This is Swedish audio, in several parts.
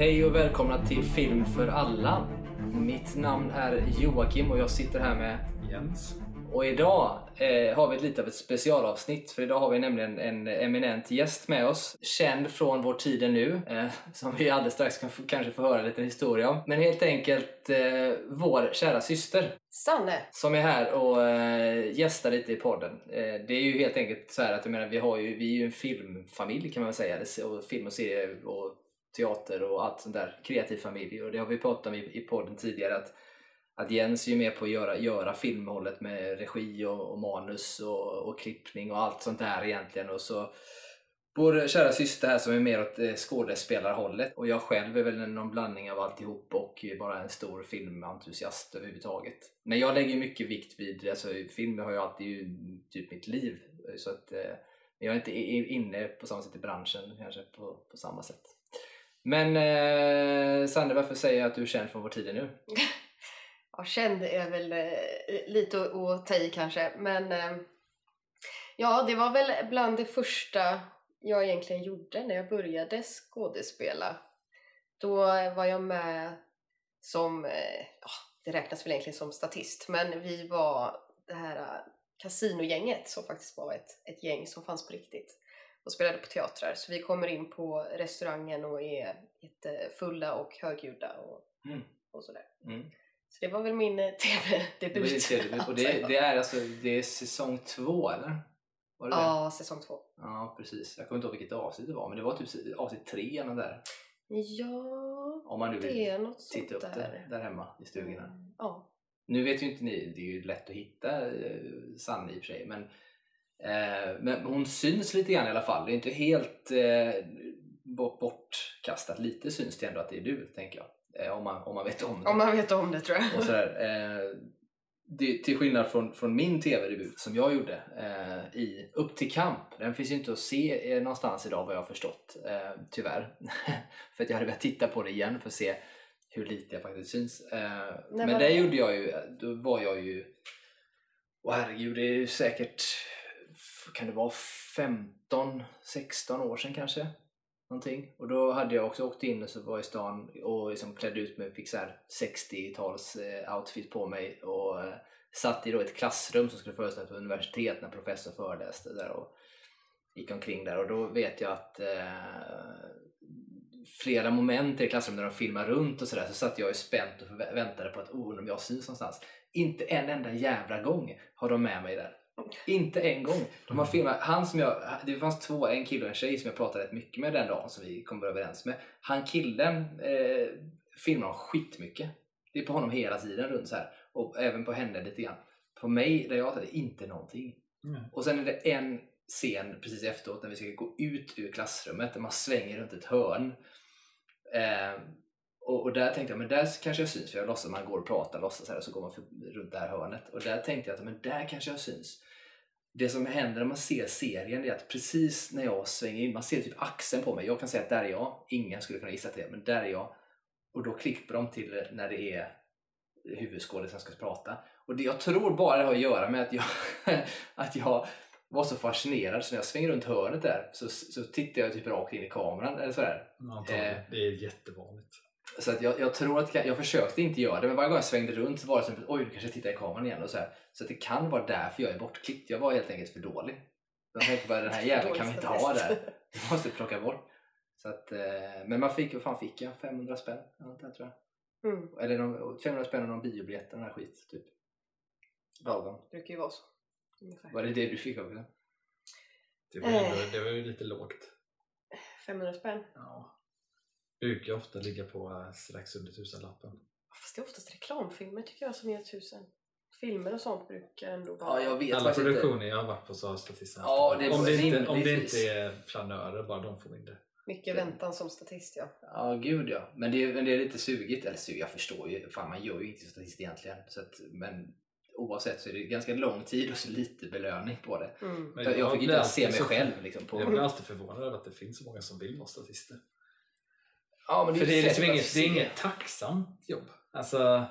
Hej och välkomna till Film för alla. Mitt namn är Joakim och jag sitter här med Jens. och idag eh, har vi ett lite av ett specialavsnitt för idag har vi nämligen en eminent gäst med oss. Känd från vår tid nu, eh, som vi alldeles strax kan kanske få höra en liten historia om. Men helt enkelt eh, vår kära syster Sanne! som är här och eh, gästar lite i podden. Eh, det är ju helt enkelt så här att jag menar, vi, har ju, vi är ju en filmfamilj kan man väl säga. Och film och serie och teater och allt sånt där. Kreativ familj. Och det har vi pratat om i, i podden tidigare. att att Jens är ju med på att göra, göra filmhållet med regi och, och manus och, och klippning och allt sånt där egentligen. Och så vår kära syster här som är mer åt eh, skådespelarhållet och jag själv är väl någon blandning av alltihop och bara en stor filmentusiast överhuvudtaget. Men jag lägger mycket vikt vid, alltså film har ju alltid ju typ mitt liv så att eh, jag är inte inne på samma sätt i branschen kanske på, på samma sätt. Men eh, Sandra, varför säger jag att du är känd från vår tid nu? Ja, känd är väl eh, lite att- att ta i kanske, men eh, ja, det var väl bland det första jag egentligen gjorde när jag började skådespela. Då var jag med som, eh, ja, det räknas väl egentligen som statist, men vi var det här eh, kasinogänget som faktiskt var ett, ett gäng som fanns på riktigt och spelade på teatrar. Så vi kommer in på restaurangen och är jättefulla och högljudda och, Mm. och sådär. Mm. Så det var väl min eh, tv-debut. Det, och det, det, är alltså, det är säsong två eller? Var det det? Ja, säsong två. Ja, precis. Jag kommer inte ihåg vilket avsnitt det var, men det var typ avsnitt tre eller där. Ja, Om man nu vill det är något sånt titta upp där. det där hemma i stugorna. Mm, Ja. Nu vet ju inte ni, det är ju lätt att hitta eh, Sanne i och för sig, men, men hon syns lite grann i alla fall. Det är inte helt eh, bort- bortkastat. Lite syns det ändå att det är du, tänker jag. Eh, om, man, om man vet om det. Om man vet om det tror jag. och sådär. Eh, det, till skillnad från, från min tv-debut som jag gjorde eh, i Upp till kamp. Den finns ju inte att se eh, någonstans idag vad jag har förstått. Eh, tyvärr. för att jag hade velat titta på det igen för att se hur lite jag faktiskt syns. Eh, men var det gjorde jag ju, då var jag ju, åh herregud det är ju säkert, kan det vara 15, 16 år sedan kanske? Någonting. Och då hade jag också åkt in och så var i stan och liksom klädde ut mig, fick så 60-tals eh, outfit på mig och eh, satt i då ett klassrum som skulle föreställa på universitet när professor föreläste där och gick omkring där och då vet jag att eh, flera moment i klassrummet när de filmar runt och sådär så satt jag ju spänt och väntade på att oh, om jag syns någonstans. Inte en enda jävla gång har de med mig där. Inte en gång. De har filmat, han som jag, det fanns två, en kille och en tjej som jag pratade rätt mycket med den dagen som vi kom överens med. Han killen eh, filmar dem skitmycket. Det är på honom hela tiden runt så här. Och även på henne lite grann. På mig, där jag hade inte någonting. Mm. Och sen är det en scen precis efteråt när vi ska gå ut ur klassrummet där man svänger runt ett hörn. Eh, och, och där tänkte jag, men där kanske jag syns för jag låtsas man går och pratar låtsas här och så går man för, runt det här hörnet. Och där tänkte jag att men där kanske jag syns. Det som händer när man ser serien är att precis när jag svänger in, man ser typ axeln på mig. Jag kan säga att där är jag. Ingen skulle kunna gissa det men där är jag. Och då klipper de till när det är huvudskådisen som ska prata. Och det, jag tror bara det har att göra med att jag, att jag var så fascinerad så när jag svänger runt hörnet där så, så tittar jag typ rakt in i kameran eller sådär. Eh. Det är jättevanligt. Så att jag, jag tror att jag, jag försökte inte göra det men varje gång jag svängde runt så var det som att oj, du kanske tittar i kameran igen och så här. Så att det kan vara därför jag är bortklippt. Jag var helt enkelt för dålig. Jag tänkte bara den här jäveln kan vi inte ha där. Vi måste plocka bort. Så att, eh, men man fick, vad fan fick jag? 500 spänn? eller där, tror jag. Mm, Eller någon, 500 spänn och någon biobiljett, den här skit typ. Lagom. det brukar ju vara så. Ungefär. Var det det du fick också? Det var, ju, Eh. det var ju lite lågt. 500 spänn. Ja. Brukar ofta ligga på eh, strax under tusenlappen. Fast det är oftast reklamfilmer tycker jag som ger tusen. Filmer och sånt brukar ändå vara... Ja, jag vet Alla faktiskt inte. produktioner jag har varit på så har statisten Ja, det om, det inte, om det inte är flanörer bara, de får mindre. Mycket väntan som statist ja. Ja, gud ja. Men det, är- men det är lite sugigt. Eller sugigt, jag förstår ju. Fan, man gör ju inte statist egentligen. Så att, men oavsett så är det ganska lång tid och så lite belöning på det. Mm. Men Jag, jag fick inte ens se mig så- själv. Liksom, på... Jag blir alltid förvånad över att det finns så många som vill vara statister. Ja, men För det är liksom inget, det är inget tacksamt jobb. Alltså,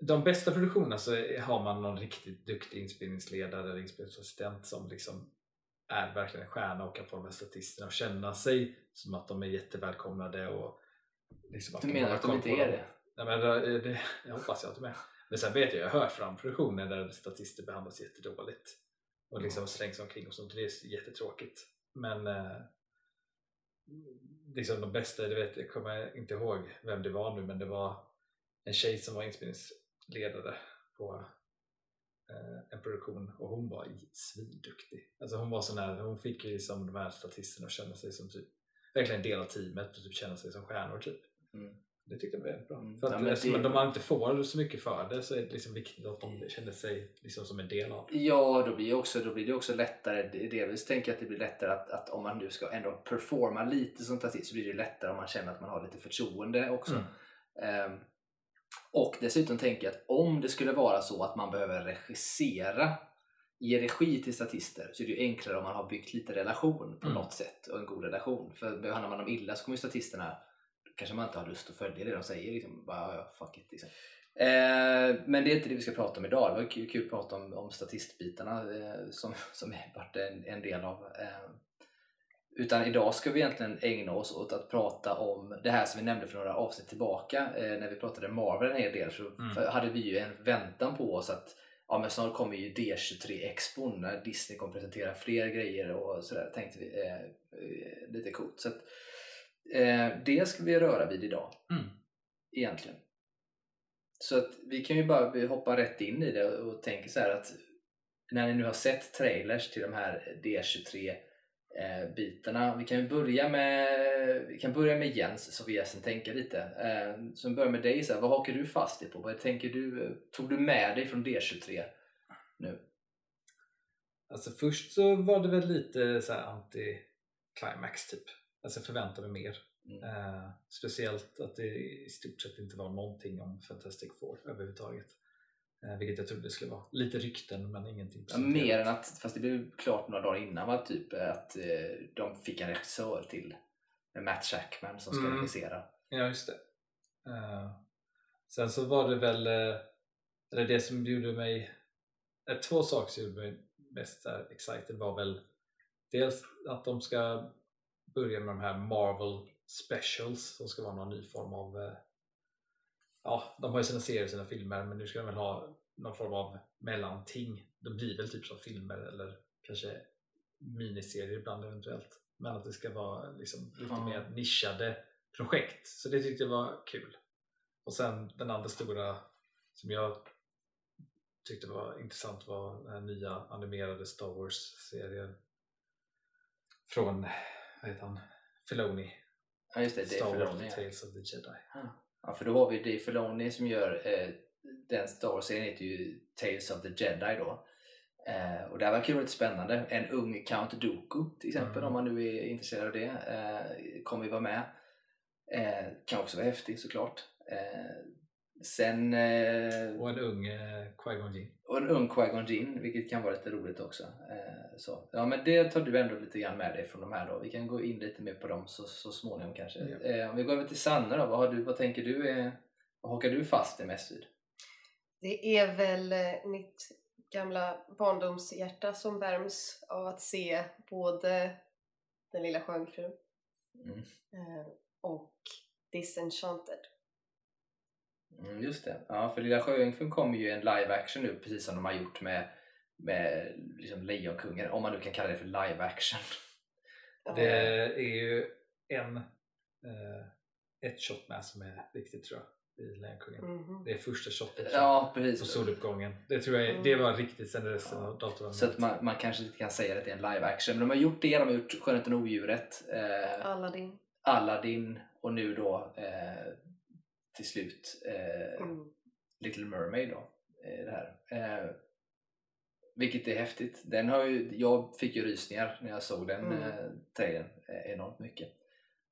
de bästa produktionerna så har man någon riktigt duktig inspelningsledare eller inspelningsassistent som liksom är verkligen en stjärna och kan få de här statisterna att känna sig som att de är jättevälkomnade och Liksom Du menar att de inte är det? Nej, men det, det, jag hoppas jag att de är. Men sen vet jag, jag har hört fram produktioner där statister behandlas jättedåligt och liksom slängs omkring och sånt. Det är jättetråkigt. Men eh, liksom de bästa, du vet, jag kommer inte ihåg vem det var nu men det var en tjej som var inspelningsledare på eh, en produktion och hon var svinduktig. Alltså hon var sån här, hon fick ju liksom de här statisterna att känna sig som typ verkligen en del av teamet och typ känna sig som stjärnor typ. Mm. Det tyckte jag väldigt bra. Mm. För att men eftersom det- de inte får så mycket för det så är det liksom viktigt att de känner sig liksom som en del av det. Ja, då blir, det också, då blir det också lättare. Delvis tänker jag att det blir lättare att, att om man nu ska ändå performa lite som artist så blir det lättare om man känner att man har lite förtroende också. Mm. Ehm, och dessutom tänker jag att om det skulle vara så att man behöver regissera, ge regi till statister så är det ju enklare om man har byggt lite relation på Mm. något sätt och en god relation. För behandlar man dem illa så kommer ju statisterna kanske man inte har lust att följa det de säger. Liksom. Bara, ja, fuck it, liksom. Eh, men det är inte det vi ska prata om idag. Det var kul, kul att prata om, om statistbitarna eh, som, som varit en, en del av. Eh, utan idag ska vi egentligen ägna oss åt att prata om det här som vi nämnde för några avsnitt tillbaka. Eh, när vi pratade Marvel en hel del så Mm. hade vi ju en väntan på oss att ja, men snart kommer ju D23 Expo när Disney kommer presentera fler grejer och sådär tänkte vi. Eh, eh, lite coolt. Så att, det ska vi röra vid idag Mm. egentligen. Så att vi kan ju bara hoppa rätt in i det och tänka så här att när ni nu har sett trailers till de här D23 eh, bitarna. Vi kan ju börja med, vi kan börja med Jens så vi sen tänka lite. Eh, så vi börjar med dig, så här, vad hakar du fast dig på? Vad tänker du, tog du med dig från D23 nu? Alltså först så var det väl lite så här anti-climax typ. Alltså jag förväntade mig mer. Mm. Eh, speciellt att det i stort sett inte var någonting om Fantastic Four överhuvudtaget. Eh, vilket jag trodde det skulle vara. Lite rykten men ingenting Ja, mer än att, fast det blev klart några dagar innan va? typ att eh, de fick en regissör till Matt Shackman som ska Mm. regissera. Ja, just det. Eh, sen så var det väl, eh, eller det som gjorde mig, eh, två saker som gjorde mig mest excited var väl dels att de ska börja med de här Marvel Specials som ska vara någon ny form av, eh, ja, de har ju sina serier och sina filmer men nu ska de väl ha någon form av mellanting. De blir väl typ som filmer eller kanske miniserier ibland eventuellt. Men att det ska vara liksom lite mer nischade projekt. Så det tyckte jag var kul. Och sen den andra stora som jag tyckte var intressant var den nya animerade Star Wars-serien från, vad heter han, Filoni. Ja just det, Star Wars Filoni. Tales of the Jedi. Ja, för då har vi Dave Filoni som gör eh, den Star Wars-serien heter ju Tales of the Jedi då. Eh, och det här verkar ju väldigt spännande. En ung Count Dooku till exempel Mm. om man nu är intresserad av det. Eh, kommer ju vara med. Eh, kan också vara häftig såklart. Eh, sen eh, Och en ung eh, Qui-Gon Jinn. Och en ung Qui-Gon Jinn, vilket kan vara lite roligt också. Eh, så. Ja, men det tar du ändå lite grann med dig från de här då. Vi kan gå in lite mer på dem så, så småningom kanske. Ja. Eh, om vi går över till Sanna då, vad, har du, vad tänker du? Eh, vad hakar du fast dig mest vid? Det är väl eh, mitt gamla barndomshjärta som värms av att se både Den lilla sjöjungfrun Mm. eh, och Disenchanted. Mm, just det. Ja, för Lilla Sjöjungfrun kommer ju en live action nu precis som de har gjort med, med liksom Lejonkungen, om man nu kan kalla det för live action. Det är ju en eh, ett shot med som är riktigt tror jag i Lejonkungen. Mhm. Det är första shotet Ja, på precis. soluppgången. Det tror jag det var riktigt sen resten av datorn Så att man, man kanske inte kan säga att det är en live action. Men de har gjort det, de har gjort Skönheten och odjuret, eh, Aladdin. Aladdin och nu då eh, till slut eh, Mm. Little Mermaid då. Eh, det här. Eh, vilket är häftigt. Den har ju, jag fick ju rysningar när jag såg den Mm. eh, trailern eh, enormt mycket.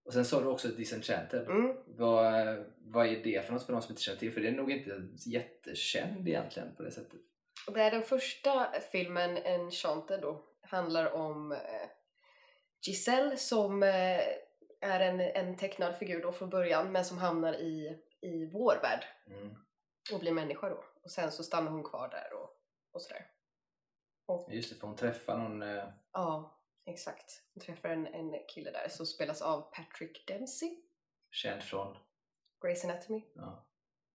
Och sen sa du också Disenchanted. Mm. Vad, vad är det för något för de som inte känner till? För det är nog inte jättekänd egentligen på det sättet. Det är den första filmen, Enchanted då, handlar om eh, Giselle som är en, en tecknad figur då från början men som hamnar i, i vår värld Mm. och blir människa då. Och sen så stannar hon kvar där och, och sådär. Och, Just det, för hon träffar någon... Eh, ja, exakt. Hon träffar en, en kille där som spelas av Patrick Dempsey. känd från Grey's Anatomy. Ja.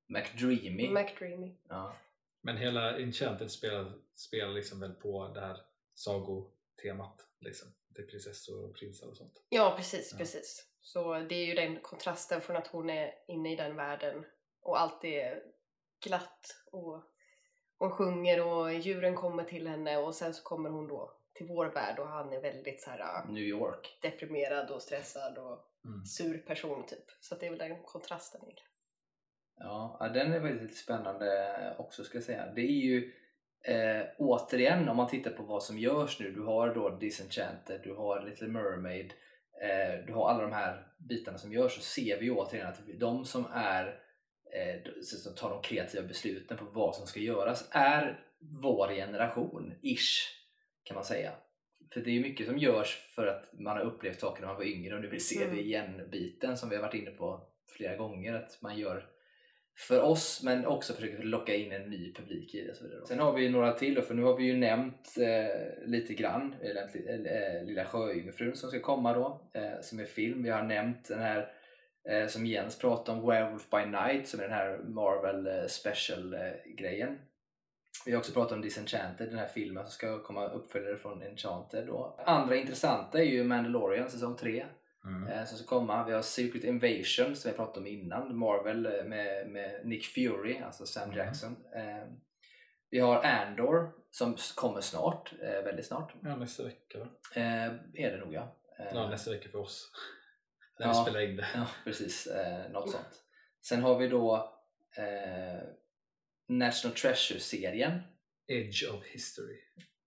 McDreamy. McDreamy. ja. Men hela Enchanted spelar, spelar liksom väl på det här sagotemat. Liksom. Är prinsessor och prinsar och sånt. Ja, precis, Ja. precis. Så det är ju den kontrasten från att hon är inne i den världen och allt är glatt och hon sjunger och djuren kommer till henne och sen så kommer hon då till vår värld och han är väldigt så här ah, New York. deprimerad och stressad och Mm. sur person typ. Så det är väl den kontrasten egentligen. Ja, den är väldigt spännande också ska jag säga. Det är ju eh, återigen om man tittar på vad som görs nu. Du har då Disenchanted, du har Little Mermaid, eh, du har alla de här bitarna som görs så ser vi återigen att de som är eh, som tar de kreativa besluten på vad som ska göras är vår generation, ish, kan man säga. För det är mycket som görs för att man har upplevt saker när man var yngre och nu vill se Mm. det igen-biten som vi har varit inne på flera gånger. Att man gör för oss men också försöker locka in en ny publik i det. Så vidare. Sen har vi några till för nu har vi ju nämnt eh, lite grann eller, eh, eh, Lilla Sjöjungfrun som ska komma då, eh, som är film. Vi har nämnt den här eh, som Jens pratade om, Werewolf by Night som är den här Marvel eh, special-grejen. Eh, vi har också pratat om Disenchanted, den här filmen som ska komma uppföljare från Enchanted. Då. Andra intressanta är ju Mandalorian säsong 3 Mm. eh, som ska komma. Vi har Secret Invasion som vi pratade om innan, Marvel eh, med, med Nick Fury, alltså Sam Mm. Jackson. Eh, vi har Andor som kommer snart, väldigt snart. Ja, nästa vecka va? Är det nog ja. Ja, nästa vecka för oss. När Ja. vi spelar in det. Ja, precis. Något sånt. Sen har vi då eh, National Treasure-serien. Edge of history.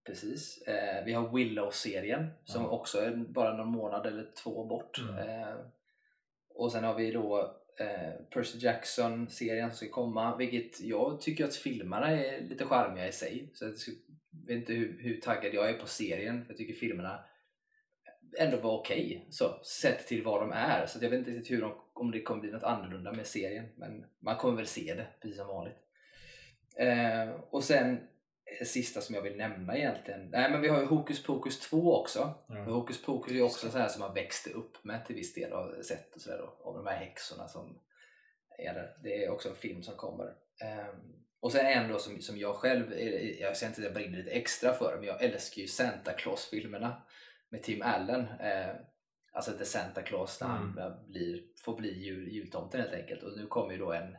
Precis. Eh, vi har Willow-serien som Ja. också är bara någon månad eller två bort. Mm. Eh, och sen har vi då eh, Percy Jackson-serien som ska komma, vilket jag tycker att filmerna är lite charmiga i sig. Så jag vet inte hur, hur taggad jag är på serien, för jag tycker filmerna ändå var okej, så sett till vad de är. Så jag vet inte riktigt hur de, om det kommer bli något annorlunda med serien, men man kommer väl se det precis som vanligt. Eh, och sen sista som jag vill nämna egentligen, nej men vi har ju Hokus Pokus 2 också. För Hokus Pokus är också så här som man växte upp med till viss del och sett och sådär av de här häxorna som är där. Det är också en film som kommer. Ehm, och sen en då som, som jag själv, är- jag säger inte att jag brinner lite extra för men jag älskar ju Santa Claus-filmerna med Tim Allen. Eh, alltså The Santa Claus när han Mm. blir, får bli jul, jultomten helt enkelt. Och nu kommer ju då en,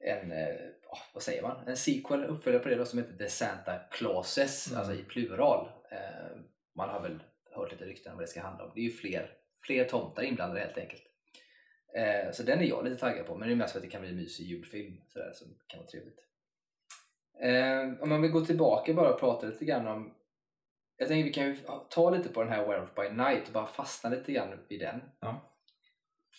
en ah, vad säger man, en sequel, uppföljare på det då, som heter The Santa Clauses, Mm. alltså i plural. Eh, man har väl hört lite rykten om vad det ska handla om. Det är ju fler, fler tomtar inblandade helt enkelt. Eh, så den är jag lite taggad på, men det är mest för att det kan bli en mysig julfilm sådär, som kan vara trevligt. Eh, om man vill gå tillbaka bara och prata lite grann om jag tänker vi kan ju ta lite på den här Werewolf by Night och bara fastna lite grann vid den. Ja.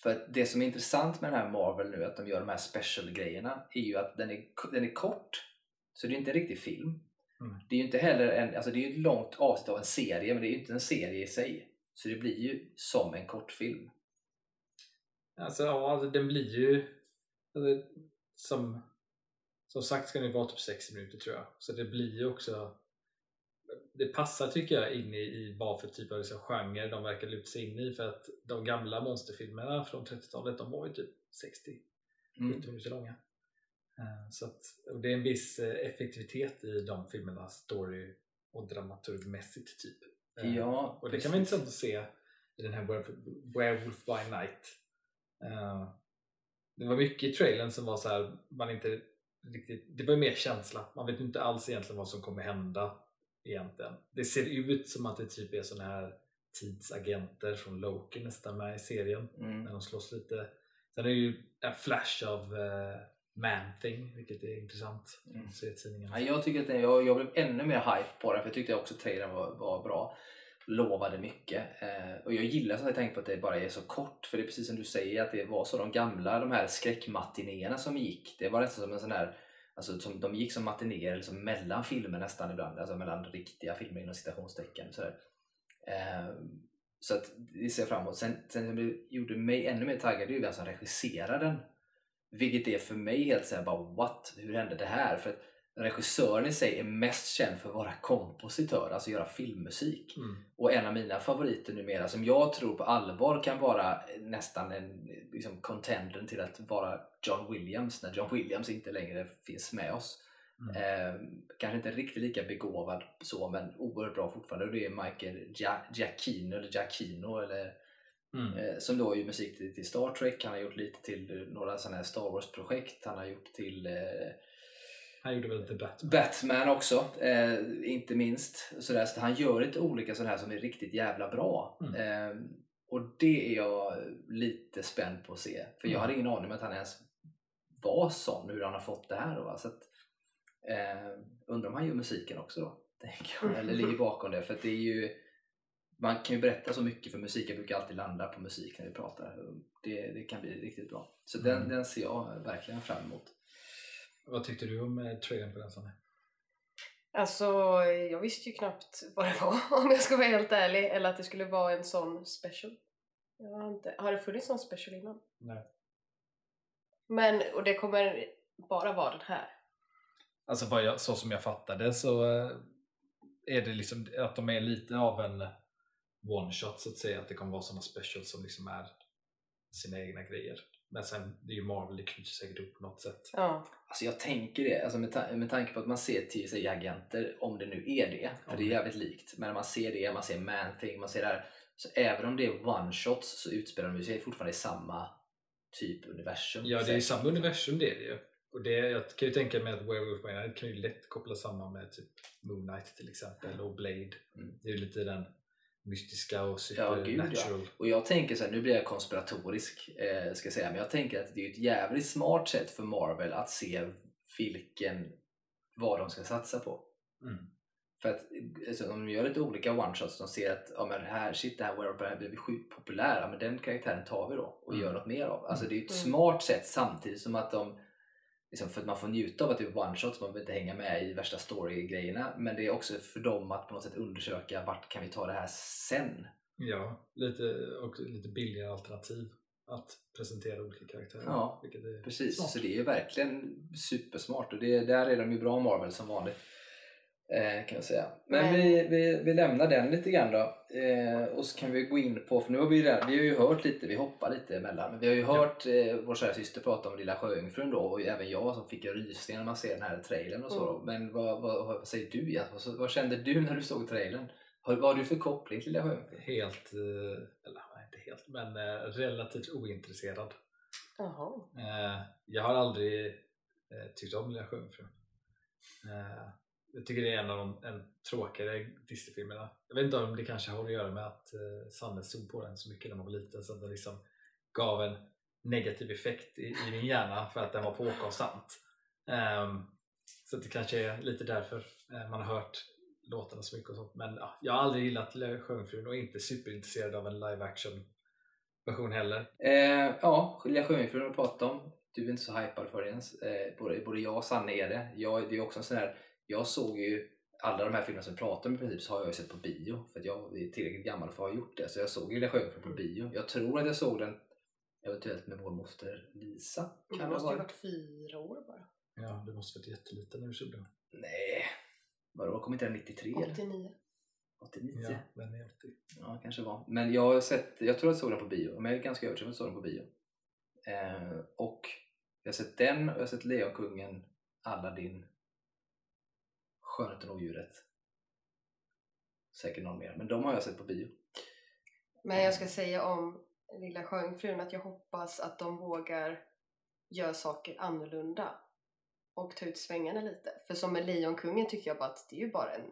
För det som är intressant med den här Marvel nu, att de gör de här special-grejerna, är ju att den är, den är kort. Så det är inte en riktig film. Mm. Det är ju inte heller en, alltså det är ett långt avsnitt av en serie, men det är ju inte en serie i sig. Så det blir ju som en kortfilm. Alltså, ja, alltså, den blir ju... Alltså, som, som sagt ska den vara typ 60 minuter tror jag. Så det blir ju också... Det passar tycker jag in i, i vad för typ av liksom, genre de verkar luta sig in i. För att de gamla monsterfilmerna från 30-talet, de var ju typ 60 Mm. 70 minuter långa. Eh, Så att, och det är en viss eh, effektivitet i de filmerna, story och dramaturgmässigt typ. Eh, Ja, och det kan vara intressant att se i den här Werewolf- by Night. Det var mycket i trailern som var så här, man inte riktigt, det var mer känsla. Man vet inte alls egentligen vad som kommer hända egentligen. Det ser ut som att det typ är såna här tidsagenter från Loki nästan med i serien Mm. när de slåss lite. Sen är det ju en flash av uh, Man-Thing, vilket är intressant Mm. att se i tidningen. Ja, jag, tycker att den, jag, jag blev ännu mer hype på den för jag tyckte också trailern var, var bra. Lovade mycket. Eh, och jag gillar så att jag tänker på att det bara är så kort. För det är precis som du säger att det var så de gamla de här skräckmatinéerna som gick. Det var nästan som en sån här Alltså som, de gick som matinéer liksom mellan filmer nästan ibland. Alltså mellan riktiga filmer inom citationstecken. Sådär. Eh, så att det ser jag fram emot. Sen, sen som det gjorde mig ännu mer taggad det är ju vem som regisserar den. Vilket är för mig helt såhär bara what? Hur hände det här? För att regissören i sig är mest känd för att vara kompositör, alltså göra filmmusik. Mm. Och en av mina favoriter numera som jag tror på allvar kan vara nästan en liksom, contender till att vara John Williams när John Williams inte längre finns med oss. Mm. Eh, kanske inte riktigt lika begåvad så men oerhört bra fortfarande och det är Michael Gia- Giacchino eller Giacchino eller, Mm. eh, som då gör musik till, till Star Trek. Han har gjort lite till några sådana här Star Wars-projekt. Han har gjort till eh, Han gjorde väl The Batman? Batman också, eh, inte minst. Sådär, så han gör lite olika sådana här som är riktigt jävla bra. Mm. Eh, och det är jag lite spänd på att se. För jag Mm. hade ingen aning om att han ens var sån, hur han har fått det här. Då, va? Så att, eh, undrar om han gör musiken också då? Tänker jag. Eller ligger bakom det. För det är ju, man kan ju berätta så mycket för musiken brukar alltid landa på musik när vi pratar. Det, det kan bli riktigt bra. Så den, Mm. den ser jag verkligen fram emot. Vad tyckte du om eh, trailern på den Sanne? Alltså, jag visste ju knappt vad det var om jag ska vara helt ärlig. Eller att det skulle vara en sån special. Jag har, inte, har det funnits någon special innan? Nej. Men, och det kommer bara vara den här. Alltså vad jag, så som jag fattade så eh, är det liksom att de är lite av en one shot så att säga. Att det kommer vara sådana specials som liksom är sina egna grejer. Men sen, det är ju Marvel, det knyter säkert upp på något sätt. Ja. Alltså jag tänker det, alltså med, ta- med tanke på att man ser TSA-agenter, om det nu är det, för det är jävligt likt, men man ser det, man ser Man-Thing, man ser det här, så även om det är one-shots så utspelar de sig fortfarande i samma typ universum. Ja, det är ju samma universum det är det ju. Och det, jag kan ju tänka mig att Werewolf by Night kan ju lätt kopplas samman med typ Moon Knight till exempel och Blade. Mm. Det är ju lite den mystiska och Ja, gud, ja. supernatural. Och jag tänker så här, nu blir jag konspiratorisk eh, ska jag säga, men jag tänker att det är ett jävligt smart sätt för Marvel att se vilken, vad de ska satsa på. Mm. För att alltså, om de gör lite olika one-shots, de ser att ja, men här, shit, det här Werewolf här blir sjukt populära, men den karaktären tar vi då och Mm. gör något mer av. Alltså det är ett Mm. smart sätt samtidigt som att de liksom, för att man får njuta av att det är one-shots, man behöver inte hänga med i värsta story-grejerna, men det är också för dem att på något sätt undersöka vart kan vi ta det här sen? Ja, lite, och lite billigare alternativ att presentera olika karaktärer. Ja, Precis, smart. så det är ju verkligen supersmart och det, där är de ju bra Marvel som vanligt. Eh, kan jag säga. Men Men- vi, vi, vi lämnar den lite grann då. Eh, och så kan vi gå in på, för nu har vi, redan, vi har ju hört lite, vi hoppar lite emellan, men vi har ju hört eh, vår kära syster prata om Lilla Sjöjungfrun då och även jag som fick en rysning när man ser den här trailern och så. Då. Men vad, vad, vad säger du egentligen? Vad, vad kände du när du såg trailern? Vad har du för koppling till Lilla Sjöjungfrun? Helt, eh, eller inte helt, men eh, relativt ointresserad. Jaha. Jag har aldrig tyckt om Lilla Sjöjungfrun. Jag tycker det är en av de en tråkigare Disney-filmerna. Jag vet inte om det kanske har att göra med att eh, Sanne såg på den så mycket när man var liten så att den liksom gav en negativ effekt i, i min hjärna för att den var på konstant. Ehm, så det kanske är lite därför eh, man har hört låtarna så mycket och sånt. Men ja, jag har aldrig gillat Lilla Sjöjungfrun och är inte superintresserad av en live action version heller. Eh, ja, Lilla Sjöjungfrun har vi pratat om. Du är inte så hypad för det ens. Eh, både, både jag och Sanne är det. Jag, det är också en sån här, jag såg ju alla de här filmerna som vi pratar om i princip så har jag ju sett på bio. För att jag är tillräckligt gammal för att ha gjort det. Så jag såg ju Lilla Sjöjungfrun på bio. Jag tror att jag såg den eventuellt med vår moster Lisa. Det Kan det måste ju varit fyra år bara. Ja, det måste varit jätteliten när du såg den. Nej. Vadå, kom inte den 93 eller? 89. 89? Ja, den är 80. Ja, kanske var. Men jag har sett, jag tror att jag såg den på bio, men jag är ganska övertygad om att jag såg den på bio. Eh, och jag har sett den och jag har sett Lejonkungen, Aladdin, Skönheten och odjuret. Säkert någon mer, men de har jag sett på bio. Men jag ska säga om Lilla Sjöjungfrun att jag hoppas att de vågar göra saker annorlunda och ta ut svängarna lite. För som med Lejonkungen tycker jag bara att det är ju bara en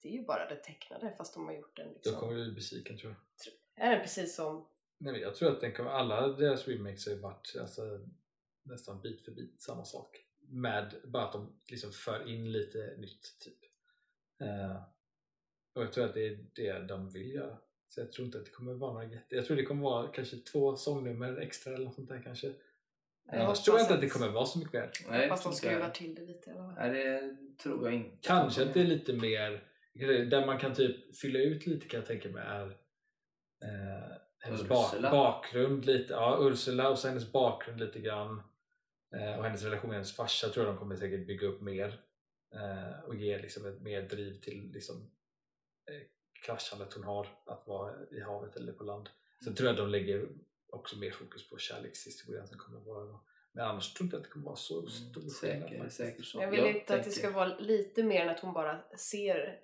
det är ju bara det tecknade fast de har gjort den Då liksom. kommer du bli besviken tror jag. Är den precis som Nej, men jag tror att den kommer, alla deras remakes har ju varit alltså, nästan bit för bit samma sak. Med bara att de liksom för in lite nytt typ. Eh, och jag tror att det är det de vill göra. Så jag tror inte att det kommer vara några jätte... Jag tror det kommer vara kanske två sångnummer extra eller något sånt där kanske. Jag Annars tror jag hoppas inte att det kommer vara så mycket mer. Nej, Fast de skruvar jag. till det lite eller vad? Nej, det tror jag inte. Kanske att det är lite mer, där man kan typ fylla ut lite kan jag tänka mig är eh, hennes ba- Ursula. bakgrund lite, ja Ursula och så hennes bakgrund lite grann. Eh, och hennes relation med hennes farsa tror jag de kommer säkert bygga upp mer eh, och ge liksom ett mer driv till liksom, eh, kraschandet hon har att vara i havet eller på land. Sen tror jag de lägger också mer fokus på kärlekshistorien som kommer vara då. Men annars tror jag inte att det kommer vara så stor Mm, skillnad säkert, faktiskt. säkert så. Jag vill Jag inte att det ska vara lite mer än att hon bara ser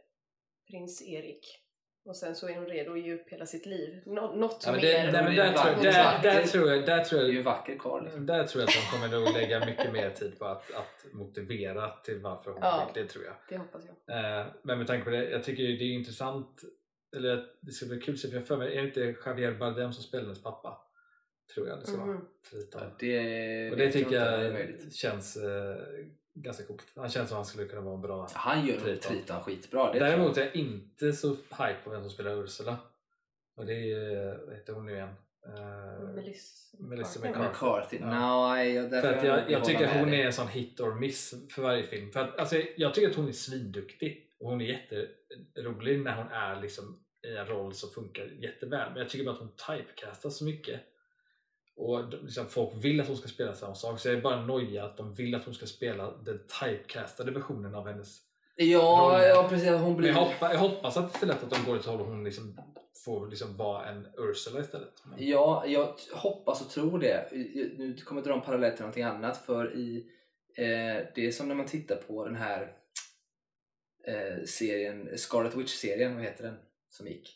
prins Erik och sen så är hon redo att ge upp hela sitt liv. Nå- något Ja, men mer. det, nej, men det är där, tror jag, där, där, Det- tror jag, där tror Det är ju jag en vacker karl. Liksom. Där tror jag att de kommer nog lägga mycket mer tid på att, att motivera till varför hon Ja. vill det tror jag. Det hoppas jag. Eh, men med tanke på det, jag tycker det är intressant, eller att det ska bli kul att se, för jag för mig, är det inte Javier Bardem som spelar hennes pappa? Tror jag det ska vara. Mhm. Triton. Ja, det Och det jag tycker det är jag möjligt. känns eh, ganska coolt. Han känns som han skulle kunna vara en bra Han gör nog Triton. Triton skitbra. Det. Däremot är jag inte så hype på vem som spelar Ursula. Och det är, vad heter hon nu igen? Eh, Melissa, Melissa McCarthy. McCarthy. Ja. Jag, därför För att jag, jag tycker hon är en sån hit or miss för varje film. För att, alltså, jag tycker att hon är svinduktig och hon är jätterolig när hon är liksom i en roll som funkar jätteväl. Men jag tycker bara att hon typecastas så mycket. Och de- liksom, folk vill att hon ska spela samma sak så jag är bara noja att de vill att hon ska spela den typecastade versionen av hennes Ja, rollen. ja precis. Hon Men blir... jag, hoppas, jag hoppas att istället att de går åt håll och hon liksom får liksom vara en Ursula istället. Men, Ja, jag hoppas och tror det. Nu kommer jag dra en parallell till någonting annat. För i eh, det är som när man tittar på den här eh, serien, Scarlet Witch-serien, vad heter den? Som gick.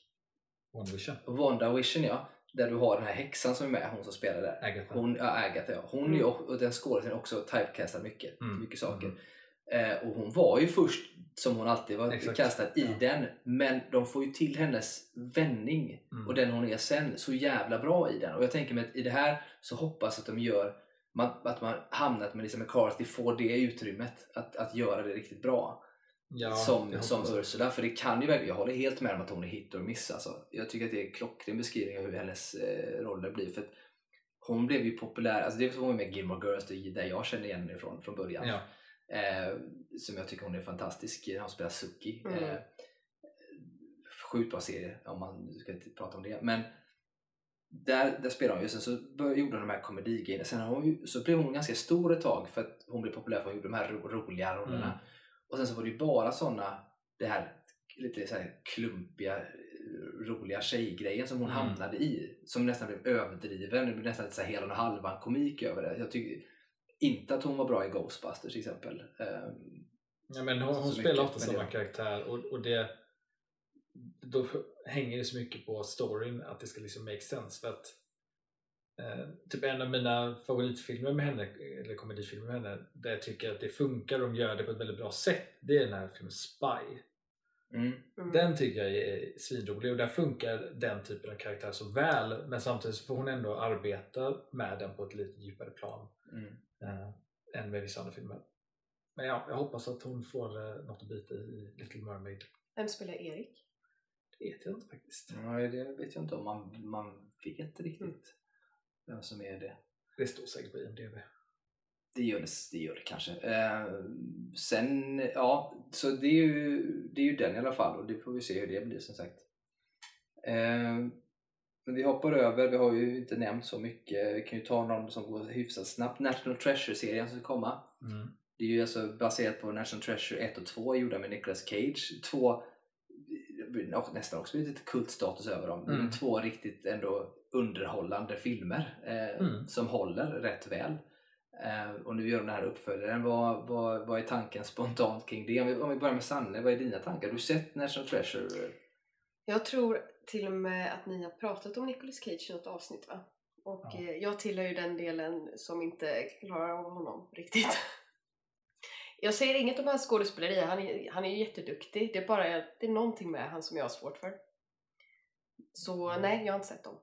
Wonder Vision. Wanda Vision ja. Där du har den här häxan som är med, hon som spelar där. Agatha. Hon, ja, Agatha ja. Hon är ju, och den skådespelaren är också typecastad mycket. Mm. Mycket saker. Mm. Eh, och hon var ju först som hon alltid var Exakt. kastad i Ja. den. Men de får ju till hennes vändning Mm. och den hon är sen så jävla bra i den. Och jag tänker mig att i det här så hoppas att de gör man, att man hamnat med Lisa McCarthy får det utrymmet att, att göra det riktigt bra. Ja, som, som. Ursula. För det kan ju verkligen, jag håller helt med om att hon är hit och miss. Alltså. Jag tycker att det är en klockren beskrivning av hur hennes eh, roller blir. För att hon blev ju populär, alltså det är som hon är med Gilmore Girls, det är där jag känner igen henne ifrån från början. Ja. Eh, som jag tycker hon är fantastisk när hon spelar Suki. Mm. Eh, sjukt bra serie om man ska inte prata om det. Men där, där spelade hon ju. Sen så gjorde hon de här komedigrejerna. Sen har hon ju, så blev hon ganska stor ett tag för att hon blev populär för att hon gjorde de här ro, roliga rollerna. Mm. Och sen så var det ju bara såna det här lite så här klumpiga, roliga tjejgrejen som hon Mm. hamnade i. Som nästan blev överdriven. Det blev nästan lite så här hela och halvan komik över det. Jag tycker inte att hon var bra i Ghostbusters till exempel. Ehm, Ja, men hon, hon spelar ofta samma det- karaktär och, och det då hänger det så mycket på storyn att det ska liksom make sense för att eh, typ en av mina favoritfilmer med henne, eller komedifilmer med henne, där jag tycker att det funkar och de gör det på ett väldigt bra sätt, det är den här filmen Spy. mm. Mm. Den tycker jag är svinrolig och där funkar den typen av karaktär så väl men samtidigt så får hon ändå arbeta med den på ett lite djupare plan Mm. eh, än med vissa andra filmer. Men ja, jag hoppas att hon får eh, något att bita i Little Mermaid. Vem spelar Erik? Det vet jag inte faktiskt. Ja, det vet jag inte om man, man vet riktigt Mm. Vem som är det. Det står säkert på IMDB. Det gör det, det, gör det kanske. Eh, sen, ja, så det är, ju, det är ju den i alla fall och det får vi se hur det blir som sagt. Eh, men vi hoppar över, vi har ju inte nämnt så mycket. Vi kan ju ta någon som går hyfsat snabbt. National Treasure-serien som ska komma. Mm. Det är ju alltså baserat på National Treasure 1 och 2 gjorda med Nicolas Cage. Två, nästan också lite kultstatus över dem. Mm. Men två riktigt ändå underhållande filmer eh, Mm. som håller rätt väl. Eh, och nu gör de den här uppföljaren. Vad, vad, vad är tanken spontant kring det? Om vi, om vi börjar med Sanne, vad är dina tankar? Har du sett National Treasure? Jag tror till och med att ni har pratat om Nicolas Cage i något avsnitt va? Och Ja. eh, jag tillhör ju den delen som inte klarar av honom riktigt. Jag säger inget om hans skådespeleri, han är, han är ju jätteduktig. Det är bara det är någonting med han som jag har svårt för. Så Mm. nej, jag har inte sett dem.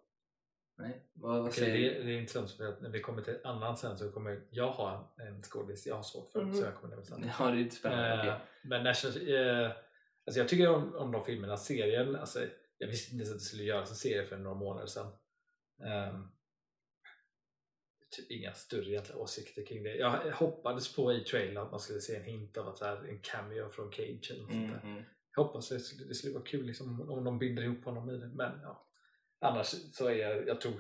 Nej, vad, vad Okej, säger det, det är intressant för att när vi kommer till annan sen så kommer jag ha en skådis jag har svårt för Mhm. så jag kommer nämna sen. Ja, det är spännande. Eh, Okej. Men National, eh, alltså jag tycker om, om de filmerna, serien, alltså, jag visste inte ens att det skulle göras en serie för några månader sedan. Ehm, typ inga större egentligen åsikter kring det. Jag hoppades på i trailern att man skulle se en hint av att här, en cameo från Cage eller något sånt där. Mhm. Jag hoppas det skulle, det skulle vara kul liksom, om de binder ihop honom i det. Men ja. Annars så är jag, jag tror,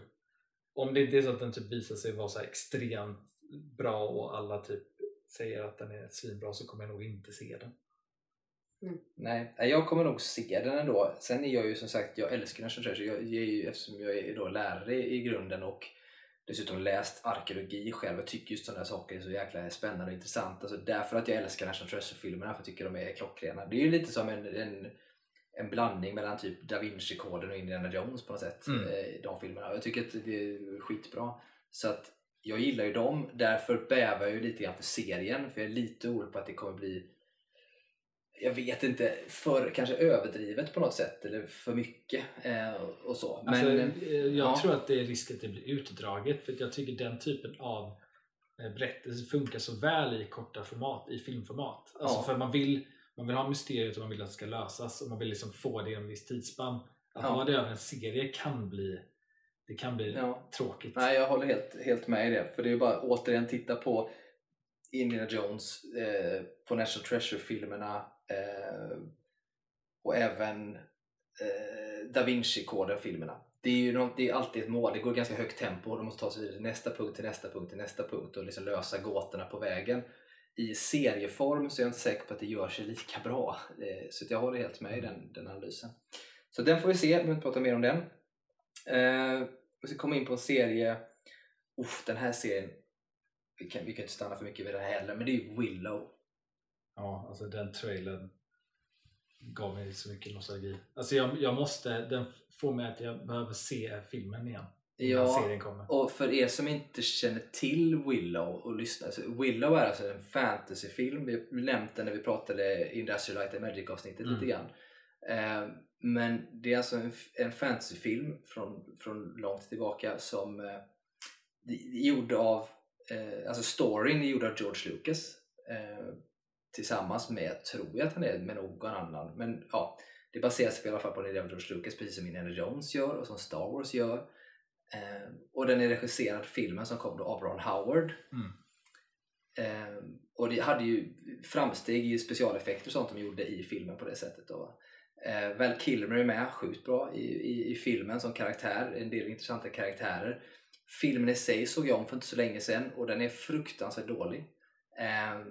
om det inte är så att den typ visar sig vara så här extremt bra och alla typ säger att den är svinbra så kommer jag nog inte se den. Nej, nej, jag kommer nog se den ändå. Sen är jag ju som sagt, jag älskar National Treasure jag, jag är ju, eftersom jag är då lärare i grunden och dessutom läst arkeologi själv. Jag tycker just sådana här saker är så jäkla spännande och intressant. Alltså därför att jag älskar National Treasure-filmerna, för jag tycker de är klockrena. Det är ju lite som en, en, en blandning mellan typ Da Vinci-koden och Indiana Jones på något sätt. Mm. eh, De filmerna. Jag tycker att det är skitbra. Så att jag gillar ju dem, därför bävar jag ju lite grann för serien. För jag är lite orolig på att det kommer bli jag vet inte, för kanske överdrivet på något sätt eller för mycket eh, och så. Men, Alltså, eh, jag ja. tror att det är risk att det blir utdraget för jag tycker den typen av eh, berättelse funkar så väl i korta format, i filmformat. Alltså Ja. för man vill, man vill ha mysteriet och man vill att det ska lösas och man vill liksom få det i en viss tidsspann. Att Ja. ha det över en serie kan bli, det kan bli ja. tråkigt. Nej, jag håller helt, helt med i det. För det är bara återigen titta på Indiana Jones, eh, på National Treasure-filmerna eh, och även eh, Da Vinci-koden-filmerna. Det är ju nå- det är alltid ett mål, det går ganska högt tempo och de måste ta sig vidare till nästa punkt, till nästa punkt, till nästa punkt och liksom lösa gåtorna på vägen. I serieform så är jag inte säker på att det gör sig lika bra. Eh, så jag håller helt med i den, den analysen. Så den får vi se, vi behöver inte prata mer om den. Eh, vi ska komma in på en serie Uff, den här serien, vi kan, vi kan inte stanna för mycket vid den här heller, men det är ju Willow. Ja, alltså den trailern gav mig så mycket nostalgi. Alltså jag, jag måste, den får mig att jag behöver se filmen igen. Ja, och för er som inte känner till Willow och lyssnar, så Willow är alltså en fantasyfilm. Vi nämnt den när vi pratade Industrial Light and Magic avsnittet Mm. lite grann. Eh, men det är alltså en, en fantasyfilm från, från långt tillbaka som eh, är gjord av, eh, alltså storyn är gjord av George Lucas eh, tillsammans med, tror jag att han är med någon annan, men ja, det baserar sig i alla fall på en idé av George Lucas precis som Indiana Jones gör och som Star Wars gör. Eh, och den är regisserad filmen som kom då av Ron Howard. Mm. Eh, och det hade ju framsteg i specialeffekter och sånt de gjorde i filmen på det sättet. Då. Eh, Val Kilmer är med sjukt bra i, i, i filmen som karaktär, en del intressanta karaktärer. Filmen i sig såg jag om för inte så länge sedan och den är fruktansvärt dålig. Eh,